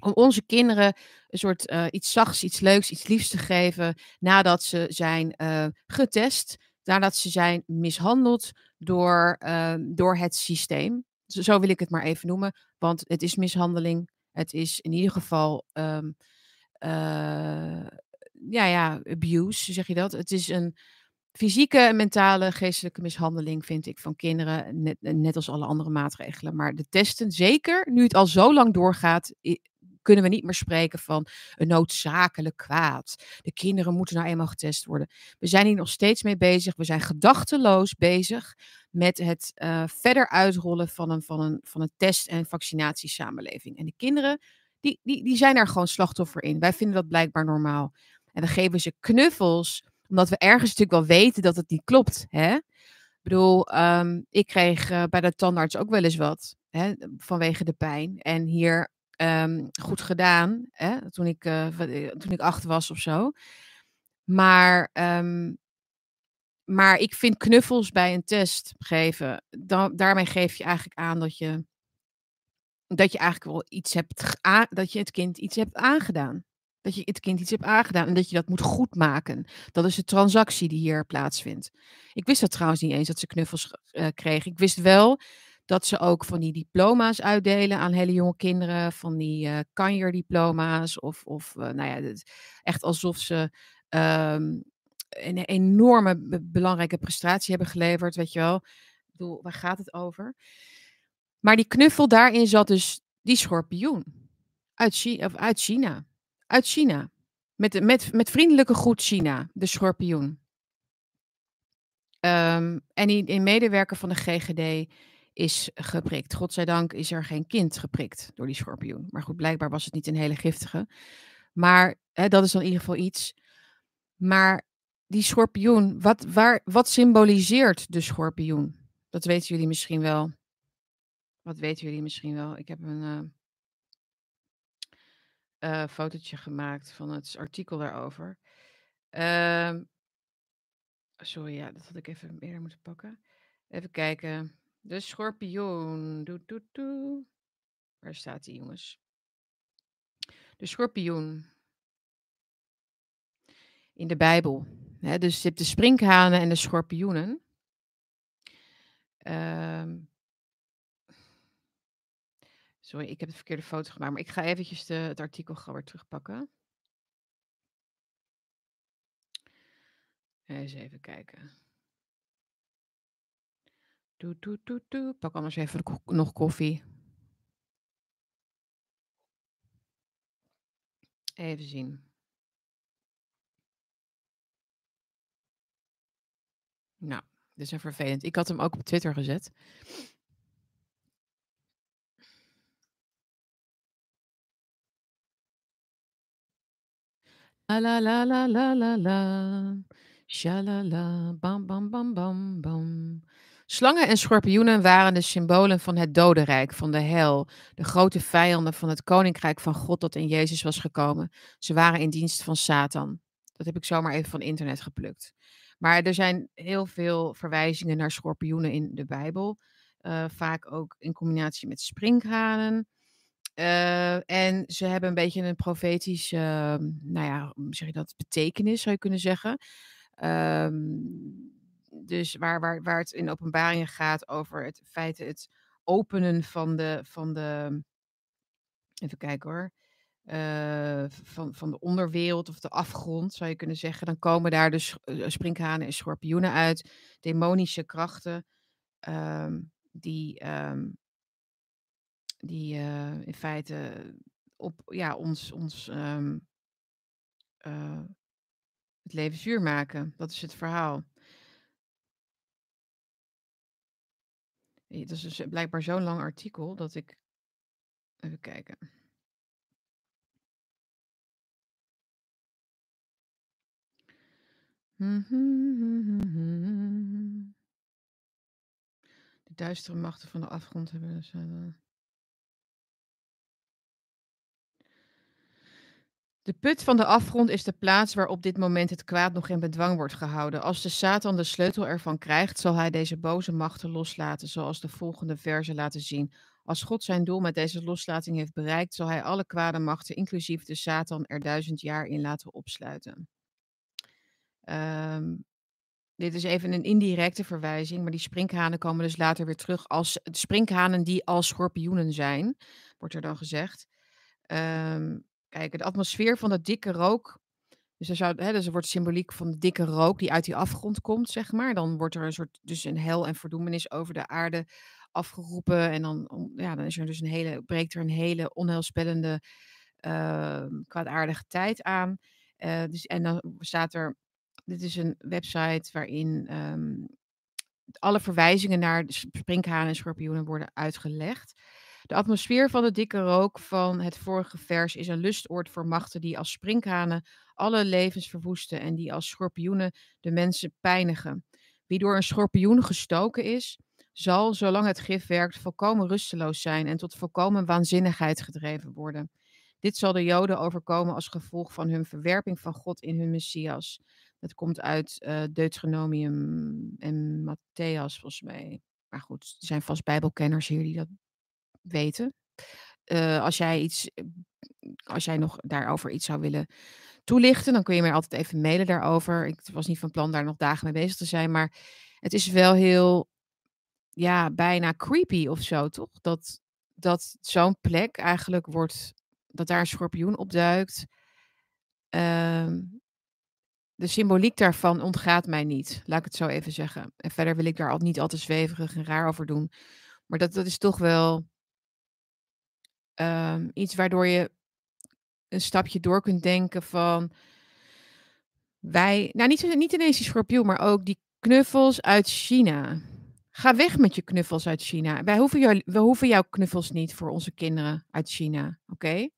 Om onze kinderen een soort uh, iets zachts, iets leuks, iets liefs te geven nadat ze zijn uh, getest, nadat ze zijn mishandeld door, uh, door het systeem. Zo wil ik het maar even noemen, want het is mishandeling. Het is in ieder geval, um, uh, ja, ja, abuse, zeg je dat? Het is een fysieke en mentale geestelijke mishandeling, vind ik, van kinderen, net, net als alle andere maatregelen. Maar de testen, zeker nu het al zo lang doorgaat, kunnen we niet meer spreken van een noodzakelijk kwaad. De kinderen moeten nou eenmaal getest worden. We zijn hier nog steeds mee bezig. We zijn gedachteloos bezig met het uh, verder uitrollen van een, van, een, van een test- en vaccinatiesamenleving. En de kinderen, die, die, die zijn daar gewoon slachtoffer in. Wij vinden dat blijkbaar normaal. En dan geven ze knuffels, omdat we ergens natuurlijk wel weten dat het niet klopt. Hè? Ik bedoel, um, ik kreeg uh, bij de tandarts ook wel eens wat hè, vanwege de pijn. En hier um, goed gedaan hè, toen, ik, uh, toen ik acht was of zo. Maar, um, maar ik vind knuffels bij een test geven, dan, daarmee geef je eigenlijk aan dat je, dat je eigenlijk wel iets hebt, dat je het kind iets hebt aangedaan. Dat je het kind iets hebt aangedaan en dat je dat moet goedmaken. Dat is de transactie die hier plaatsvindt. Ik wist dat trouwens niet eens dat ze knuffels uh, kregen. Ik wist wel dat ze ook van die diploma's uitdelen aan hele jonge kinderen, van die uh, kanjerdiploma's of, of uh, nou ja, echt alsof ze um, een enorme belangrijke prestatie hebben geleverd, weet je wel. Ik bedoel, waar gaat het over? Maar die knuffel daarin zat dus die schorpioen uit China. Of uit China. Uit China. Met, met, met vriendelijke groet China, de schorpioen. Um, en die, die medewerker van de GGD is geprikt. Godzijdank is er geen kind geprikt door die schorpioen. Maar goed, blijkbaar was het niet een hele giftige. Maar hè, dat is dan in ieder geval iets. Maar die schorpioen, wat, waar, wat symboliseert de schorpioen? Dat weten jullie misschien wel. Wat weten jullie misschien wel? Ik heb een uh, fotootje gemaakt van het artikel daarover. Uh, sorry, ja, dat had ik even eerder moeten pakken. Even kijken. De schorpioen. Doe, doe, doe. Waar staat die, jongens? De schorpioen. In de Bijbel. Dus je hebt de sprinkhanen en de schorpioenen. Um, sorry, ik heb de verkeerde foto gemaakt. Maar ik ga eventjes de, het artikel gewoon weer terugpakken. Eens even kijken. Doe, doe, doe, doe. Pak anders even nog koffie. Even zien. Nou, dit is een vervelend. Ik had hem ook op Twitter gezet. La la la la la la la. Shalala, bam bam bam bam bam. Slangen en schorpioenen waren de symbolen van het dodenrijk, van de hel, de grote vijanden van het koninkrijk van God dat in Jezus was gekomen. Ze waren in dienst van Satan. Dat heb ik zomaar even van internet geplukt. Maar er zijn heel veel verwijzingen naar schorpioenen in de Bijbel. Uh, vaak ook in combinatie met sprinkhanen. Uh, en ze hebben een beetje een profetische, nou ja, hoe zeg je dat, betekenis zou je kunnen zeggen. Um, dus waar, waar, waar het in openbaringen gaat over het feit het openen van de, van de even kijken hoor, uh, van, van de onderwereld of de afgrond zou je kunnen zeggen. Dan komen daar dus uh, sprinkhanen en schorpioenen uit, demonische krachten, um, die, um, die uh, in feite op ja, ons, ons um, het leven zuur maken. Dat is het verhaal. Het is dus blijkbaar zo'n lang artikel dat ik. Even kijken. De duistere machten van de afgrond hebben. Dus, De put van de afgrond is de plaats waar op dit moment het kwaad nog in bedwang wordt gehouden. Als de Satan de sleutel ervan krijgt, zal hij deze boze machten loslaten, zoals de volgende verzen laten zien. Als God zijn doel met deze loslating heeft bereikt, zal hij alle kwade machten, inclusief de Satan, er duizend jaar in laten opsluiten. Um, dit is even een indirecte verwijzing, maar die sprinkhanen komen dus later weer terug als sprinkhanen die als schorpioenen zijn, wordt er dan gezegd. Um, Kijk, de atmosfeer van dat dikke rook. Dus er, zou, hè, dus er wordt symboliek van de dikke rook die uit die afgrond komt, zeg maar. Dan wordt er een soort, dus een hel en verdoemenis over de aarde afgeroepen. En dan, ja, dan is er dus een hele, breekt er een hele onheilspellende, uh, kwaadaardige tijd aan. Uh, dus, en dan staat er, dit is een website waarin um, alle verwijzingen naar sprinkhanen en schorpioenen worden uitgelegd. De atmosfeer van de dikke rook van het vorige vers is een lustoord voor machten die als sprinkhanen alle levens verwoesten en die als schorpioenen de mensen pijnigen. Wie door een schorpioen gestoken is, zal, zolang het gif werkt, volkomen rusteloos zijn en tot volkomen waanzinnigheid gedreven worden. Dit zal de Joden overkomen als gevolg van hun verwerping van God in hun Messias. Dat komt uit uh, Deuteronomium en Matthäus, volgens mij. Maar goed, er zijn vast Bijbelkenners hier die dat weten. Uh, als jij iets, als jij nog daarover iets zou willen toelichten, dan kun je mij altijd even mailen daarover. Ik was niet van plan daar nog dagen mee bezig te zijn, maar het is wel heel ja, bijna creepy of zo, toch? Dat, dat zo'n plek eigenlijk wordt, dat daar een schorpioen opduikt. Ehm, de symboliek daarvan ontgaat mij niet, laat ik het zo even zeggen. En verder wil ik daar al niet al te zweverig en raar over doen. Maar dat, dat is toch wel ehm, iets waardoor je een stapje door kunt denken van wij, nou niet, niet ineens die schorpioen, maar ook die knuffels uit China. Ga weg met je knuffels uit China. Wij hoeven, jou, we hoeven jouw knuffels niet voor onze kinderen uit China, oké?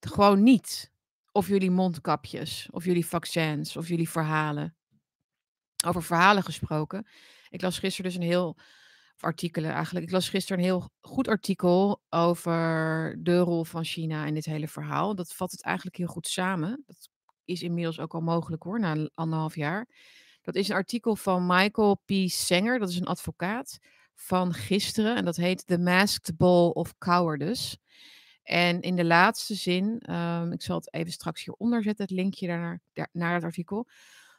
Gewoon niet. Of jullie mondkapjes, of jullie vaccins, of jullie verhalen. Over verhalen gesproken. Ik las gisteren dus een heel artikelen eigenlijk. Ik las gisteren een heel goed artikel over de rol van China in dit hele verhaal. Dat vat het eigenlijk heel goed samen. Dat is inmiddels ook al mogelijk hoor, na anderhalf jaar. Dat is een artikel van Michael P. Sanger, dat is een advocaat van gisteren. En dat heet The Masked Ball of Cowardice. En in de laatste zin, um, ik zal het even straks hieronder zetten, het linkje daarnaar, daar, naar het artikel.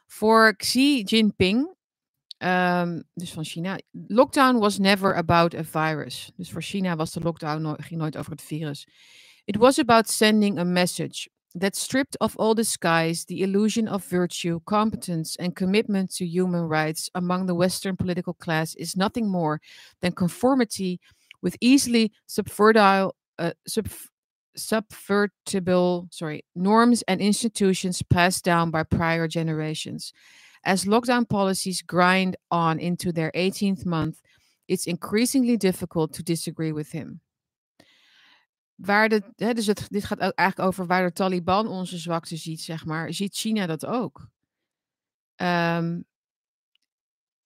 Voor Xi Jinping, um, dus van China, lockdown was never about a virus. Dus voor China was de lockdown no ging nooit over het virus. It was about sending a message that stripped of all disguise the illusion of virtue, competence, and commitment to human rights among the Western political class is nothing more than conformity with easily subvertile, uh, sub, subvertible sorry, norms and institutions passed down by prior generations. As lockdown policies grind on into their 18th month, it's increasingly difficult to disagree with him. waar de, hè, dus het, dit gaat eigenlijk over waar de Taliban onze zwakte ziet, zeg maar, ziet China dat ook. Um,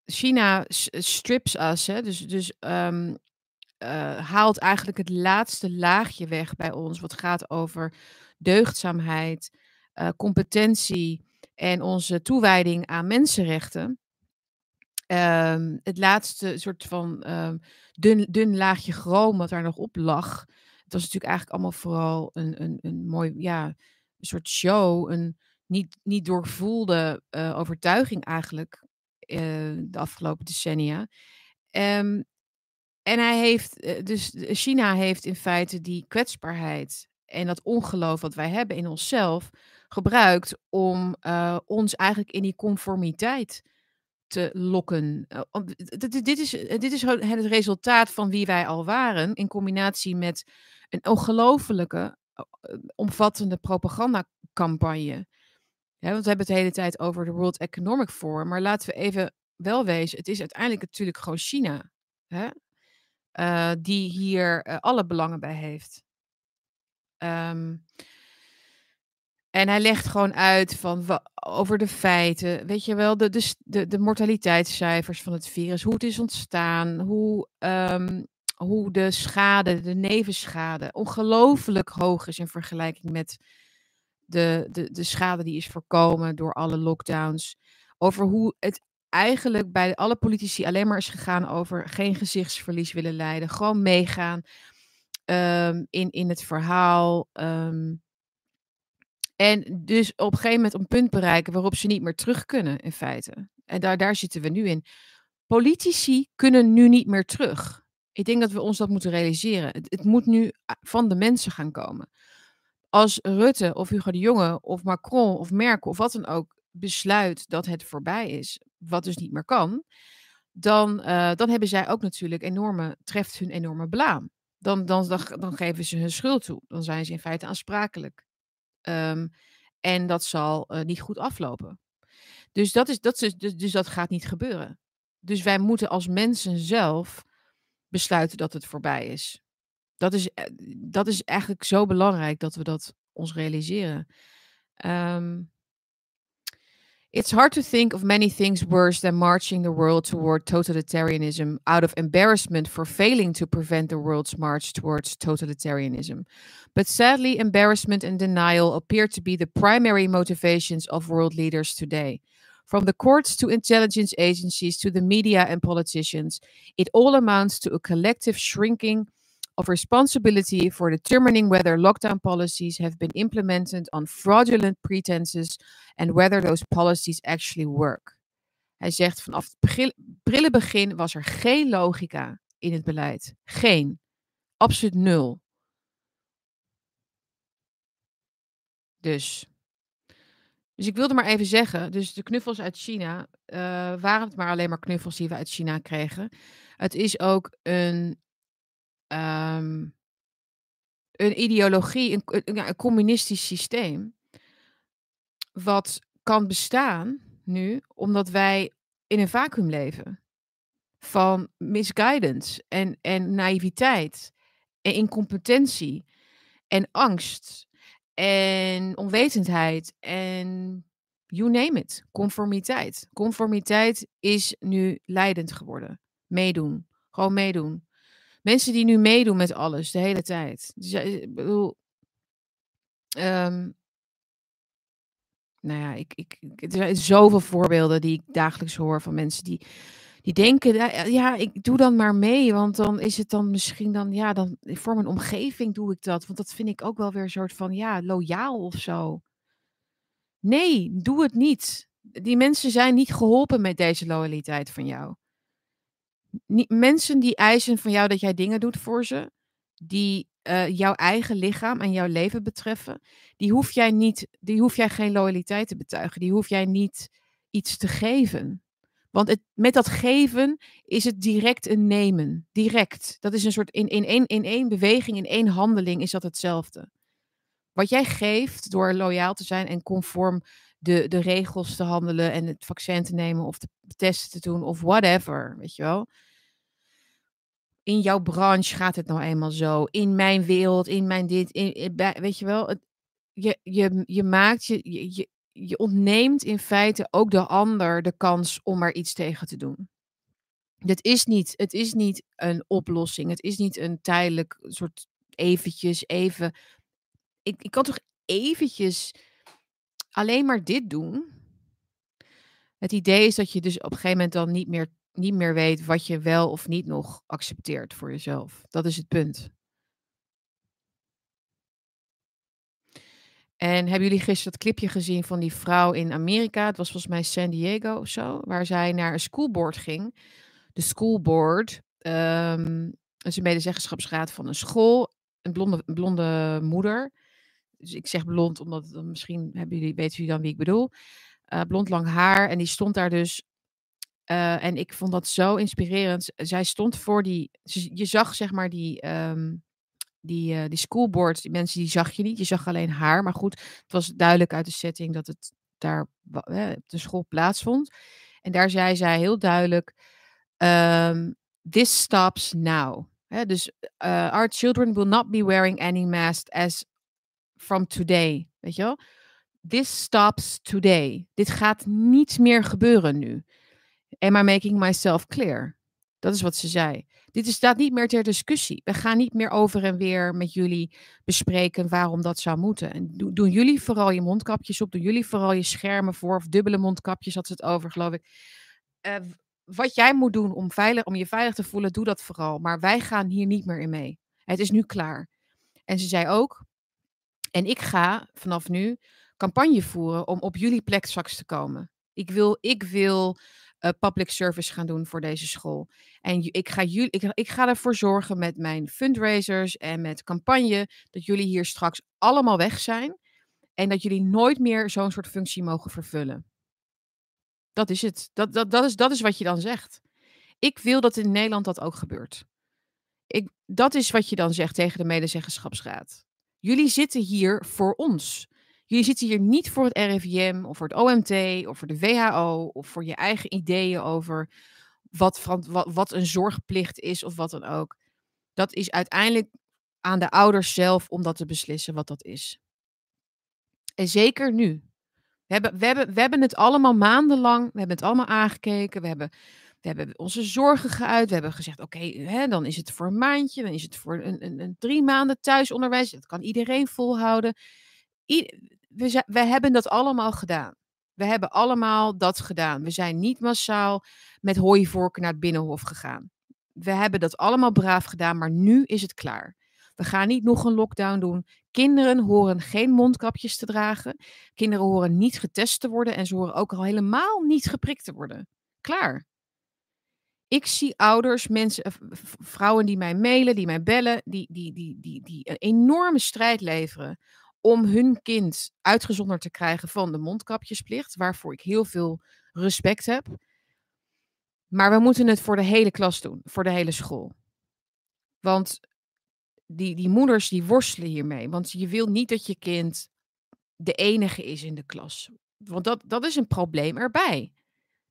China strips us, hè, dus, dus um, uh, haalt eigenlijk het laatste laagje weg bij ons, wat gaat over deugdzaamheid, uh, competentie en onze toewijding aan mensenrechten. Um, het laatste soort van dun, dun laagje chroom wat daar nog op lag, het was natuurlijk eigenlijk allemaal vooral een, een, een mooi, ja, een soort show. Een niet, niet doorvoelde uh, overtuiging eigenlijk uh, de afgelopen decennia. Um, en hij heeft, uh, dus China heeft in feite die kwetsbaarheid en dat ongeloof wat wij hebben in onszelf gebruikt om ons eigenlijk in die conformiteit te lokken. dit, is, dit is het resultaat van wie wij al waren, in combinatie met een ongelofelijke, eh, omvattende propagandacampagne. Want we hebben het de hele tijd over de World Economic Forum. Maar laten we even wel wezen, het is uiteindelijk natuurlijk gewoon China. Hè? Die hier alle belangen bij heeft. Um, en hij legt gewoon uit van, over de feiten, weet je wel, de, de, de, mortaliteitscijfers van het virus, hoe het is ontstaan, hoe um, hoe de schade, de nevenschade, ongelooflijk hoog is in vergelijking met de, de, de schade die is voorkomen door alle lockdowns. Over hoe het eigenlijk bij alle politici alleen maar is gegaan over geen gezichtsverlies willen leiden. Gewoon meegaan um, in, in het verhaal. Um, en dus op een gegeven moment een punt bereiken waarop ze niet meer terug kunnen, in feite. En daar, daar zitten we nu in. Politici kunnen nu niet meer terug. Ik denk dat we ons dat moeten realiseren. Het, het moet nu van de mensen gaan komen. Als Rutte of Hugo de Jonge of Macron of Merkel of wat dan ook besluit dat het voorbij is, wat dus niet meer kan, dan, uh, dan hebben zij ook natuurlijk enorme, treft hun enorme blaam. Dan, dan, dan, dan geven ze hun schuld toe. Dan zijn ze in feite aansprakelijk. Um, en dat zal uh, niet goed aflopen. Dus dat, is, dat dus, dus dat gaat niet gebeuren. Dus wij moeten als mensen zelf besluiten dat het voorbij is. Dat is, eh, dat is eigenlijk zo belangrijk dat we dat ons realiseren. Um, It's hard to think of many things worse than marching the world toward totalitarianism out of embarrassment for failing to prevent the world's march towards totalitarianism. But sadly, embarrassment and denial appear to be the primary motivations of world leaders today. From the courts to intelligence agencies to the media and politicians, it all amounts to a collective shrinking of responsibility for determining whether lockdown policies have been implemented on fraudulent pretenses and whether those policies actually work. Hij zegt vanaf het prille begin was er geen logica in het beleid. Geen. Absoluut nul. Dus. Dus ik wilde maar even zeggen, dus de knuffels uit China, uh, waren het maar alleen maar knuffels die we uit China kregen. Het is ook een, um, een ideologie, een, een, een communistisch systeem, wat kan bestaan nu, omdat wij in een vacuüm leven van misguidance en, en naïviteit en incompetentie en angst en onwetendheid en you name it, conformiteit. Conformiteit is nu leidend geworden. Meedoen, gewoon meedoen. Mensen die nu meedoen met alles de hele tijd. Dus, ik bedoel, um, nou ja, ik, ik, er zijn zoveel voorbeelden die ik dagelijks hoor van mensen die, die denken, ja, ik doe dan maar mee, want dan is het dan misschien dan, ja, dan voor mijn omgeving doe ik dat, want dat vind ik ook wel weer een soort van, ja, loyaal of zo. Nee, doe het niet. Die mensen zijn niet geholpen met deze loyaliteit van jou. Mensen die eisen van jou dat jij dingen doet voor ze, die uh, jouw eigen lichaam en jouw leven betreffen, die hoef jij niet, die hoef jij geen loyaliteit te betuigen. Die hoef jij niet iets te geven. Want het, met dat geven is het direct een nemen. Direct. Dat is een soort in, in, één, in één beweging, in één handeling is dat hetzelfde. Wat jij geeft door loyaal te zijn en conform de, de regels te handelen en het vaccin te nemen of de testen te doen of whatever, weet je wel in jouw branche gaat het nou eenmaal zo. In mijn wereld, in mijn dit, in, weet je wel. Het, je, je, je maakt, je, je, je ontneemt in feite ook de ander de kans om er iets tegen te doen. Het is niet, het is niet een oplossing. Het is niet een tijdelijk soort eventjes, even. Ik, ik kan toch eventjes alleen maar dit doen? Het idee is dat je dus op een gegeven moment dan niet meer niet meer weet wat je wel of niet nog accepteert voor jezelf. Dat is het punt. En hebben jullie gisteren dat clipje gezien van die vrouw in Amerika? Het was volgens mij San Diego of zo, waar zij naar een schoolboard ging. De schoolboard um, een medezeggenschapsraad van een school. Een blonde, blonde moeder. Dus ik zeg blond, omdat misschien hebben jullie, weten jullie dan wie ik bedoel. Uh, blond lang haar. En die stond daar dus uh, en ik vond dat zo inspirerend. Zij stond voor die. Je zag zeg maar die. Um, die, uh, die schoolboard, die mensen die zag je niet. Je zag alleen haar. Maar goed, het was duidelijk uit de setting dat het daar op de school plaatsvond. En daar zei zij heel duidelijk: um, This stops now. Dus our children will not be wearing any mask as from today. Weet je wel? This stops today. Dit gaat niet meer gebeuren nu. Am I making myself clear? Dat is wat ze zei. Dit is, staat niet meer ter discussie. We gaan niet meer over en weer met jullie bespreken waarom dat zou moeten. En doen jullie vooral je mondkapjes op. Doen jullie vooral je schermen voor. Of dubbele mondkapjes had ze het over, geloof ik. Uh, wat jij moet doen om, veilig, om je veilig te voelen, doe dat vooral. Maar wij gaan hier niet meer in mee. Het is nu klaar. En ze zei ook, en ik ga vanaf nu campagne voeren om op jullie plek straks te komen. Ik wil, ik wil uh, public service gaan doen voor deze school. En ik ga, jullie, ik ga ervoor zorgen met mijn fundraisers en met campagne dat jullie hier straks allemaal weg zijn. En dat jullie nooit meer zo'n soort functie mogen vervullen. Dat is het. Dat, dat, dat, is, dat is wat je dan zegt. Ik wil dat in Nederland dat ook gebeurt. Ik, dat is wat je dan zegt tegen de medezeggenschapsraad. Jullie zitten hier voor ons. Jullie zitten hier niet voor het RIVM of voor het OMT of voor de WHO of voor je eigen ideeën over wat, wat, wat een zorgplicht is of wat dan ook. Dat is uiteindelijk aan de ouders zelf om dat te beslissen wat dat is. En zeker nu. We hebben, we hebben, we hebben het allemaal maandenlang, we hebben het allemaal aangekeken, we hebben, we hebben onze zorgen geuit, we hebben gezegd, oké, dan is het voor een maandje, dan is het voor een, een, een drie maanden thuisonderwijs, dat kan iedereen volhouden we, we hebben dat allemaal gedaan. We hebben allemaal dat gedaan. We zijn niet massaal met hooivorken naar het binnenhof gegaan. We hebben dat allemaal braaf gedaan, maar nu is het klaar. We gaan niet nog een lockdown doen. Kinderen horen geen mondkapjes te dragen. Kinderen horen niet getest te worden en ze horen ook al helemaal niet geprikt te worden. Klaar. Ik zie ouders, mensen, eh, vrouwen die mij mailen, die mij bellen, die, die, die, die, die een enorme strijd leveren om hun kind uitgezonderd te krijgen van de mondkapjesplicht, waarvoor ik heel veel respect heb. Maar we moeten het voor de hele klas doen, voor de hele school. Want die, die moeders die worstelen hiermee. Want je wil niet dat je kind de enige is in de klas. Want dat, dat is een probleem erbij.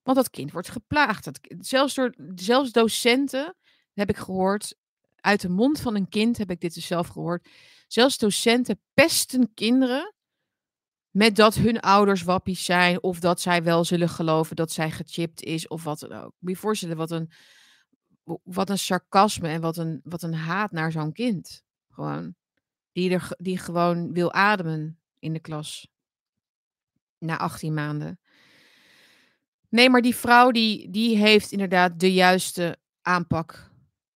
Want dat kind wordt geplaagd. Dat, zelfs, door, zelfs docenten, heb ik gehoord, uit de mond van een kind heb ik dit dus zelf gehoord. Zelfs docenten pesten kinderen met dat hun ouders wappies zijn of dat zij wel zullen geloven dat zij gechipt is of wat dan ook. Moet je voorstellen wat een, wat een sarcasme en wat een, wat een haat naar zo'n kind. Gewoon. Die, er, die gewoon wil ademen in de klas. Na 18 maanden. Nee, maar die vrouw die, die heeft inderdaad de juiste aanpak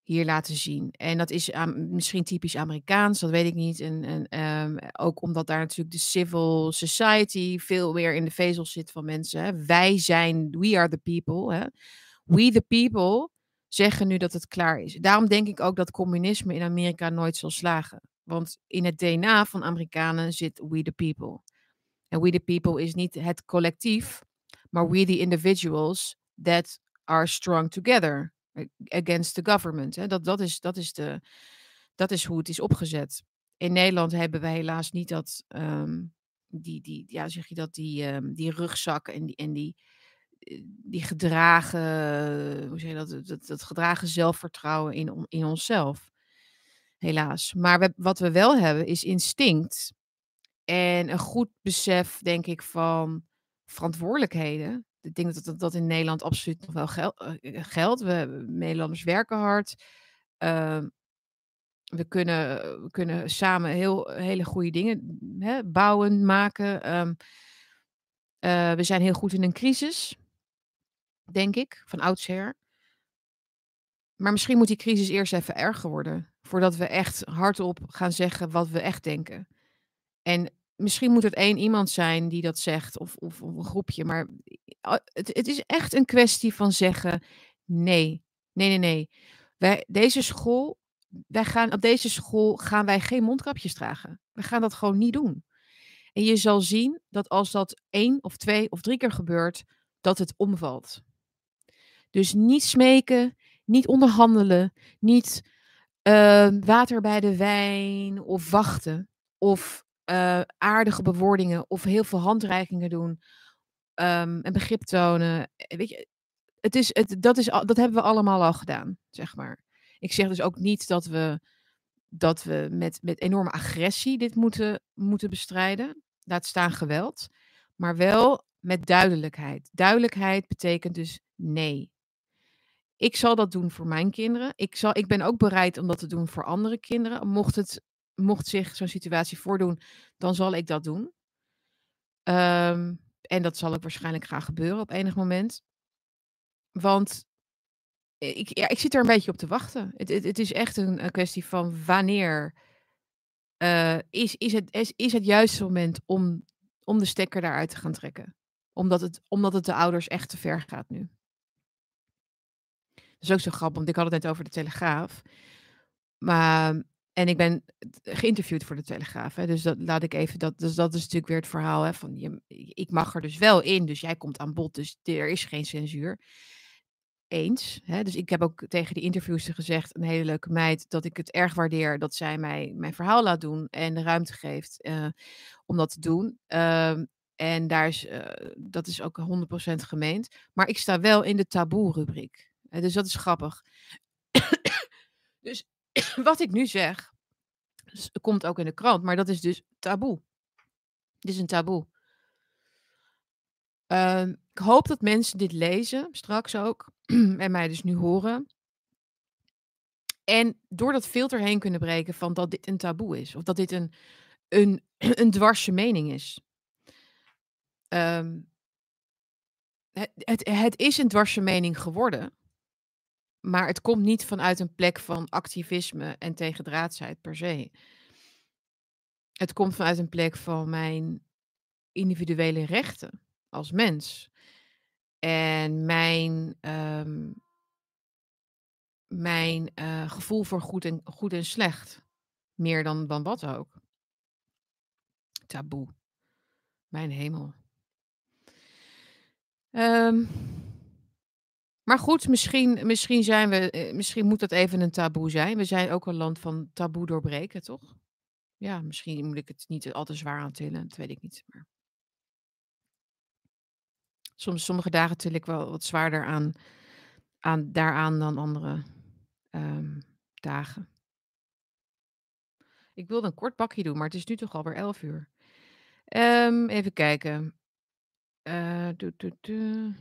hier laten zien. En dat is misschien typisch Amerikaans, dat weet ik niet. En, en ehm, ook omdat daar natuurlijk de civil society veel meer in de vezel zit van mensen. Wij zijn, we are the people. Hè. We the people zeggen nu dat het klaar is. Daarom denk ik ook dat communisme in Amerika nooit zal slagen. Want in het DNA van Amerikanen zit we the people. En we the people is niet het collectief, maar we the individuals that are strong together against the government. Hè. Dat, dat, is, dat, is de, dat is hoe het is opgezet. In Nederland hebben we helaas niet dat, um, die, die, ja, zeg je dat, die, um, die rugzak en die, en die, eh, die gedragen, hoe zeg je dat, dat, dat gedragen zelfvertrouwen in, in onszelf. Helaas. Maar we, wat we wel hebben is instinct en een goed besef, denk ik, van verantwoordelijkheden ik denk dat dat in Nederland absoluut nog wel gel uh, geldt. We, Nederlanders werken hard. Uh, we, kunnen, we kunnen samen heel, hele goede dingen hè, bouwen, maken. Uh, we zijn heel goed in een crisis, denk ik, van oudsher. Maar misschien moet die crisis eerst even erger worden. Voordat we echt hardop gaan zeggen wat we echt denken. En misschien moet het één iemand zijn die dat zegt, of, of, een groepje. Maar het, het, is echt een kwestie van zeggen: nee, nee, nee, nee. Wij, deze school, wij gaan, op deze school gaan wij geen mondkapjes dragen. We gaan dat gewoon niet doen. En je zal zien dat als dat één of twee of drie keer gebeurt, dat het omvalt. Dus niet smeken, niet onderhandelen, niet uh, water bij de wijn of wachten. Of uh, aardige bewoordingen of heel veel handreikingen doen um, en begrip tonen. Eh, weet je, het is, het, dat, is, dat hebben we allemaal al gedaan, zeg maar. Ik zeg dus ook niet dat we, dat we met, met enorme agressie dit moeten, moeten bestrijden. Laat staan geweld. Maar wel met duidelijkheid. Duidelijkheid betekent dus nee. Ik zal dat doen voor mijn kinderen. Ik, zal, ik ben ook bereid om dat te doen voor andere kinderen. Mocht het mocht zich zo'n situatie voordoen, dan zal ik dat doen. Um, en dat zal ook waarschijnlijk gaan gebeuren op enig moment. Want ik, ja, ik zit er een beetje op te wachten. Het, het, het is echt een, kwestie van wanneer uh, is, is, het, is, is het juiste moment om, om de stekker daaruit te gaan trekken. Omdat het, omdat het de ouders echt te ver gaat nu. Dat is ook zo grappig, want ik had het net over de Telegraaf. Maar en ik ben geïnterviewd voor de Telegraaf. Hè, dus dat laat ik even. Dat, dus dat is natuurlijk weer het verhaal. Hè, van je, ik mag er dus wel in. Dus jij komt aan bod. Dus er is geen censuur. Eens. Hè, dus ik heb ook tegen die interviewster gezegd. Een hele leuke meid. Dat ik het erg waardeer dat zij mij mijn verhaal laat doen. En de ruimte geeft uh, om dat te doen. Uh, en daar is, uh, dat is ook 100% gemeend. Maar ik sta wel in de taboe-rubriek. dus dat is grappig. dus wat ik nu zeg, komt ook in de krant, maar dat is dus taboe. Dit is een taboe. Uh, ik hoop dat mensen dit lezen, straks ook, en mij dus nu horen. En door dat filter heen kunnen breken van dat dit een taboe is. Of dat dit een, een, een mening is. Um, het, het, is een dwarse mening geworden. Maar het komt niet vanuit een plek van activisme en tegendraadsheid per se. Het komt vanuit een plek van mijn individuele rechten als mens. En mijn, ehm mijn, eh, gevoel voor goed en goed en slecht. Meer dan dan wat ook. Taboe. Mijn hemel. Ehm, maar goed, misschien misschien zijn we eh, misschien moet dat even een taboe zijn. We zijn ook een land van taboe doorbreken, toch? Ja, misschien moet ik het niet al te zwaar aantillen, dat weet ik niet, Soms sommige dagen til ik wel wat zwaarder aan aan daaraan dan andere, ehm, dagen. Ik wilde een kort bakje doen, maar het is nu toch alweer 11:00. Ehm, even kijken. Tu tu tu.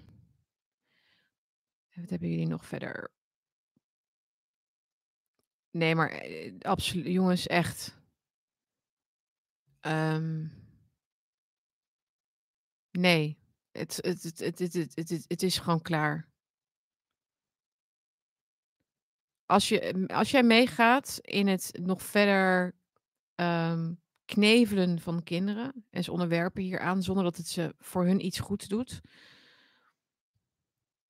Wat hebben jullie nog verder? Nee, maar, eh, absolu jongens, echt. Ehm Nee, het het het het het het het het is gewoon klaar. Als je als jij meegaat in het nog verder, ehm, knevelen van kinderen en ze onderwerpen hieraan zonder dat het ze voor hun iets goeds doet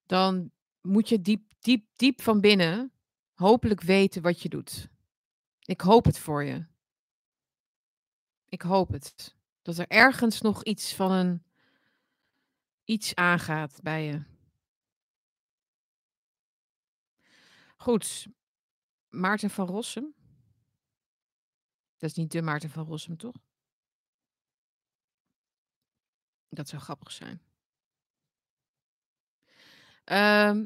dan moet je diep diep diep van binnen hopelijk weten wat je doet. Ik hoop het voor je. Ik hoop het. Dat er ergens nog iets van een iets aangaat bij je. Goed. Maarten van Rossum. Dat is niet de Maarten van Rossum, toch? Dat zou grappig zijn. Ehm,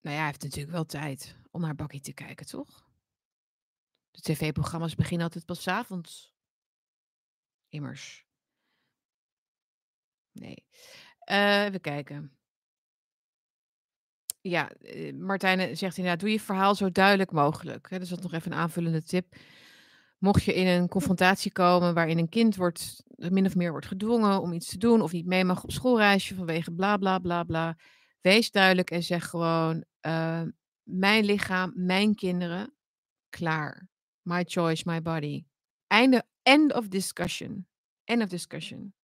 nou ja, hij heeft natuurlijk wel tijd om naar Bakkie te kijken, toch? De tv-programma's beginnen altijd pas avonds. Immers. Nee. Eh, even kijken. Ja, eh, Martijn zegt inderdaad: "Doe je verhaal zo duidelijk mogelijk." Dus dat nog even een aanvullende tip. Mocht je in een confrontatie komen waarin een kind wordt min of meer wordt gedwongen om iets te doen of niet mee mag op schoolreisje vanwege bla bla bla bla. Wees duidelijk en zeg gewoon: uh, "Mijn lichaam, mijn kinderen, klaar. My choice, my body." Einde end of discussion. End of discussion.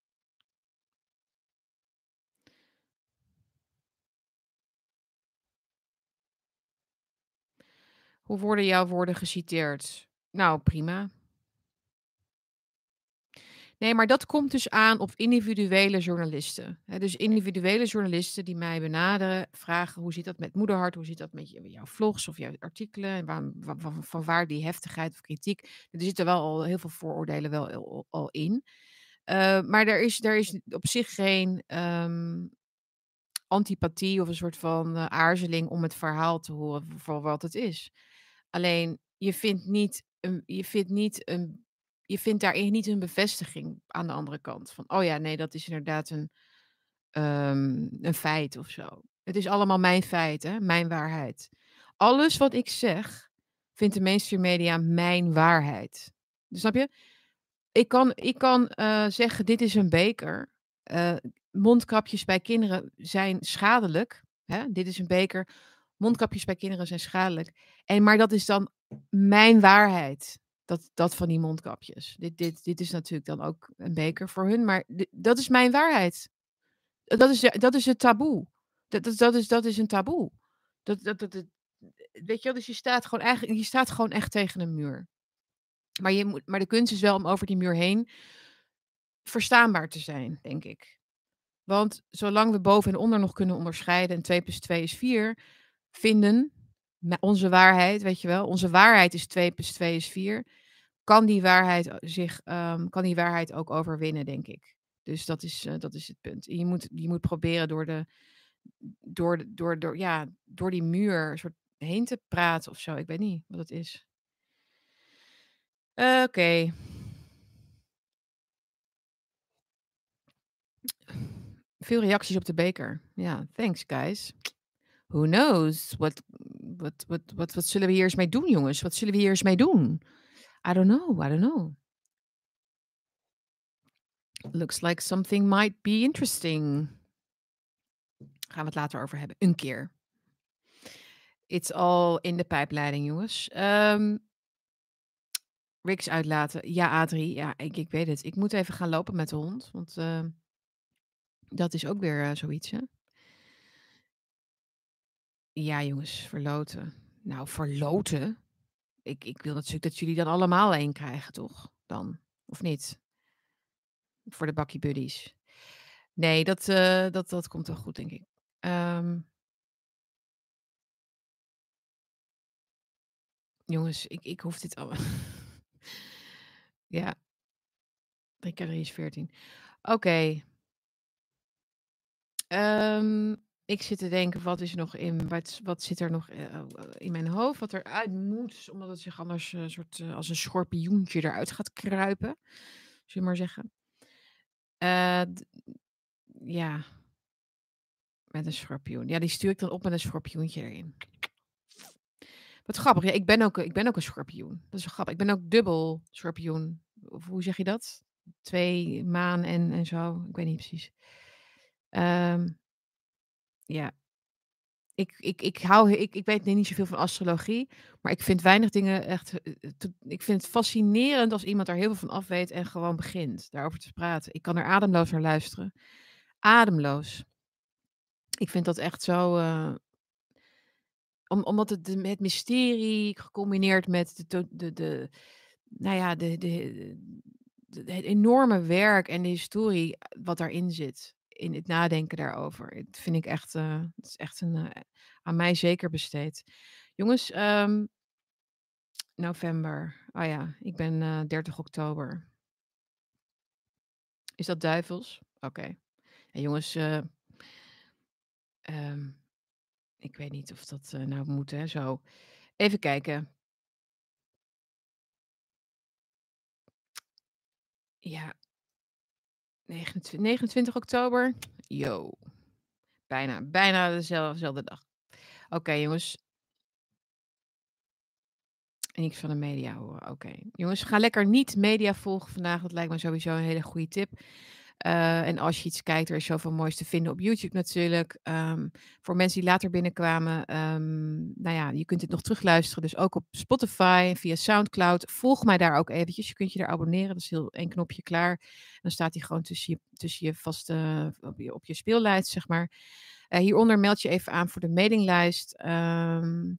Hoe worden jouw woorden geciteerd? Nou, prima. Nee, maar dat komt dus aan op individuele journalisten. Dus individuele journalisten die mij benaderen, vragen: "Hoe zit dat met Moederhart? Hoe zit dat met jouw vlogs of jouw artikelen? En waarom wa wa van waar die heftigheid of kritiek?" Er zitten wel al heel veel vooroordelen wel al in. Uh, maar er is er is op zich geen, ehm, antipathie of een soort van, uh, aarzeling om het verhaal te horen voor wat het is. Alleen, je vindt niet een je vindt niet een je vindt daarin niet een bevestiging aan de andere kant van: "Oh ja, nee, dat is inderdaad een ehm, een feit of zo." Het is allemaal mijn feit, hè, mijn waarheid. Alles wat ik zeg, vindt de mainstream media mijn waarheid. Snap je? Ik kan ik kan, uh, zeggen: "Dit is een beker." Uh, mondkapjes bij kinderen zijn schadelijk, hè. Dit is een beker. Mondkapjes bij kinderen zijn schadelijk. En maar dat is dan mijn waarheid. Dat dat van die mondkapjes. Dit dit dit is natuurlijk dan ook een beker voor hun, maar dat is mijn waarheid. Dat is dat is het taboe. Dat dat dat is dat is een taboe. Dat dat dat het weet je wel, dus je staat gewoon eigenlijk je staat gewoon echt tegen een muur. Maar je moet maar de kunst is wel om over die muur heen verstaanbaar te zijn, denk ik. Want zolang we boven en onder nog kunnen onderscheiden en 2 + 2 is 4 vinden, onze waarheid, weet je wel, onze waarheid is 2 + 2 is 4, kan die waarheid zich, um, kan die waarheid ook overwinnen, denk ik. Dus dat is, uh, dat is het punt. Je moet je moet proberen door de door door door ja, door die muur soort heen te praten of zo. Ik weet niet wat het is. Oké. Veel reacties op de beker. Ja, thanks guys. Who knows? Wat zullen we hier eens mee doen, jongens? Wat zullen we hier eens mee doen? I don't know, I don't know. Looks like something might be interesting. Gaan we het later over hebben, een keer. It's all in de pijpleiding, jongens. Um, Riks uitlaten. Ja, Adrie. Ja, ik, weet het. Ik moet even gaan lopen met de hond. Want uh, dat is ook weer uh, zoiets, hè? Ja, jongens, verloten. Nou, verloten? Ik ik wil natuurlijk dat jullie dan allemaal één krijgen, toch? Dan, of niet? Voor de Bakkie Buddies. Nee, dat, eh, dat dat komt wel goed, denk ik. Ehm Jongens, ik ik hoef dit al Ja. 3 keer 3 is 14. Oké. Ehm, ik zit te denken, wat is er nog in wat wat zit er nog, eh, in mijn hoofd, wat eruit moet, omdat het zich anders, eh, soort, eh, als een schorpioentje eruit gaat kruipen, zullen we maar zeggen. Eh, d ja. Met een schorpioen. Ja, die stuur ik dan op met een schorpioentje erin. Wat grappig, ja, ik ben ook ik ben ook een schorpioen. Dat is grappig. Ik ben ook dubbel schorpioen. Of hoe zeg je dat? 2 maan en en zo, ik weet niet precies. Ehm ja. Ik ik ik hou ik ik weet niet zoveel van astrologie, maar ik vind weinig dingen echt, eh eh, ik vind het fascinerend als iemand daar heel veel van af weet en gewoon begint daarover te praten. Ik kan er ademloos naar luisteren. Ademloos. Ik vind dat echt zo, eh om omdat het het mysterie gecombineerd met de de de nou ja, de de het enorme werk en de historie wat daarin zit, in het nadenken daarover. Het vind ik echt, eh, het is echt een, eh, aan mij zeker besteed. Jongens, ehm november. Oh ja, ik ben, eh, 30 oktober. Is dat duivels? Oké. Jongens, eh ehm, ik weet niet of dat, nou moet, hè, zo. Even kijken. Ja. Negenentwi 29 oktober. Jo. Bijna bijna dezel zelfde dag. Oké, jongens. Niks van de media horen, oké. Jongens, ga lekker niet media volgen vandaag, dat lijkt me sowieso een hele goede tip. Eh, en als je iets kijkt, er is zoveel moois te vinden op YouTube natuurlijk. Ehm, voor mensen die later binnenkwamen, ehm, nou ja, je kunt dit nog terugluisteren, dus ook op Spotify, via Soundcloud. Volg mij daar ook eventjes, je kunt je daar abonneren, dat is heel één knopje klaar. Dan staat hij gewoon tussen je tussen je vaste op je op je speellijst, zeg maar. Eh, hieronder meld je even aan voor de mailinglijst. Ehm,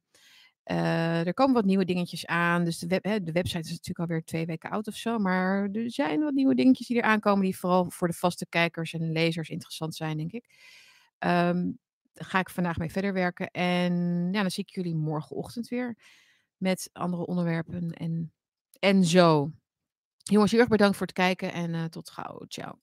eh, er komen wat nieuwe dingetjes aan, dus de web hè, de website is natuurlijk alweer 2 weken oud of zo, maar er zijn wat nieuwe dingetjes die eraan komen, die vooral voor de vaste kijkers en lezers interessant zijn, denk ik. Ehm, daar ga ik vandaag mee verder werken en ja, dan zie ik jullie morgenochtend weer met andere onderwerpen en en zo. Jongens, heel erg bedankt voor het kijken en, eh, tot gauw. Tjau.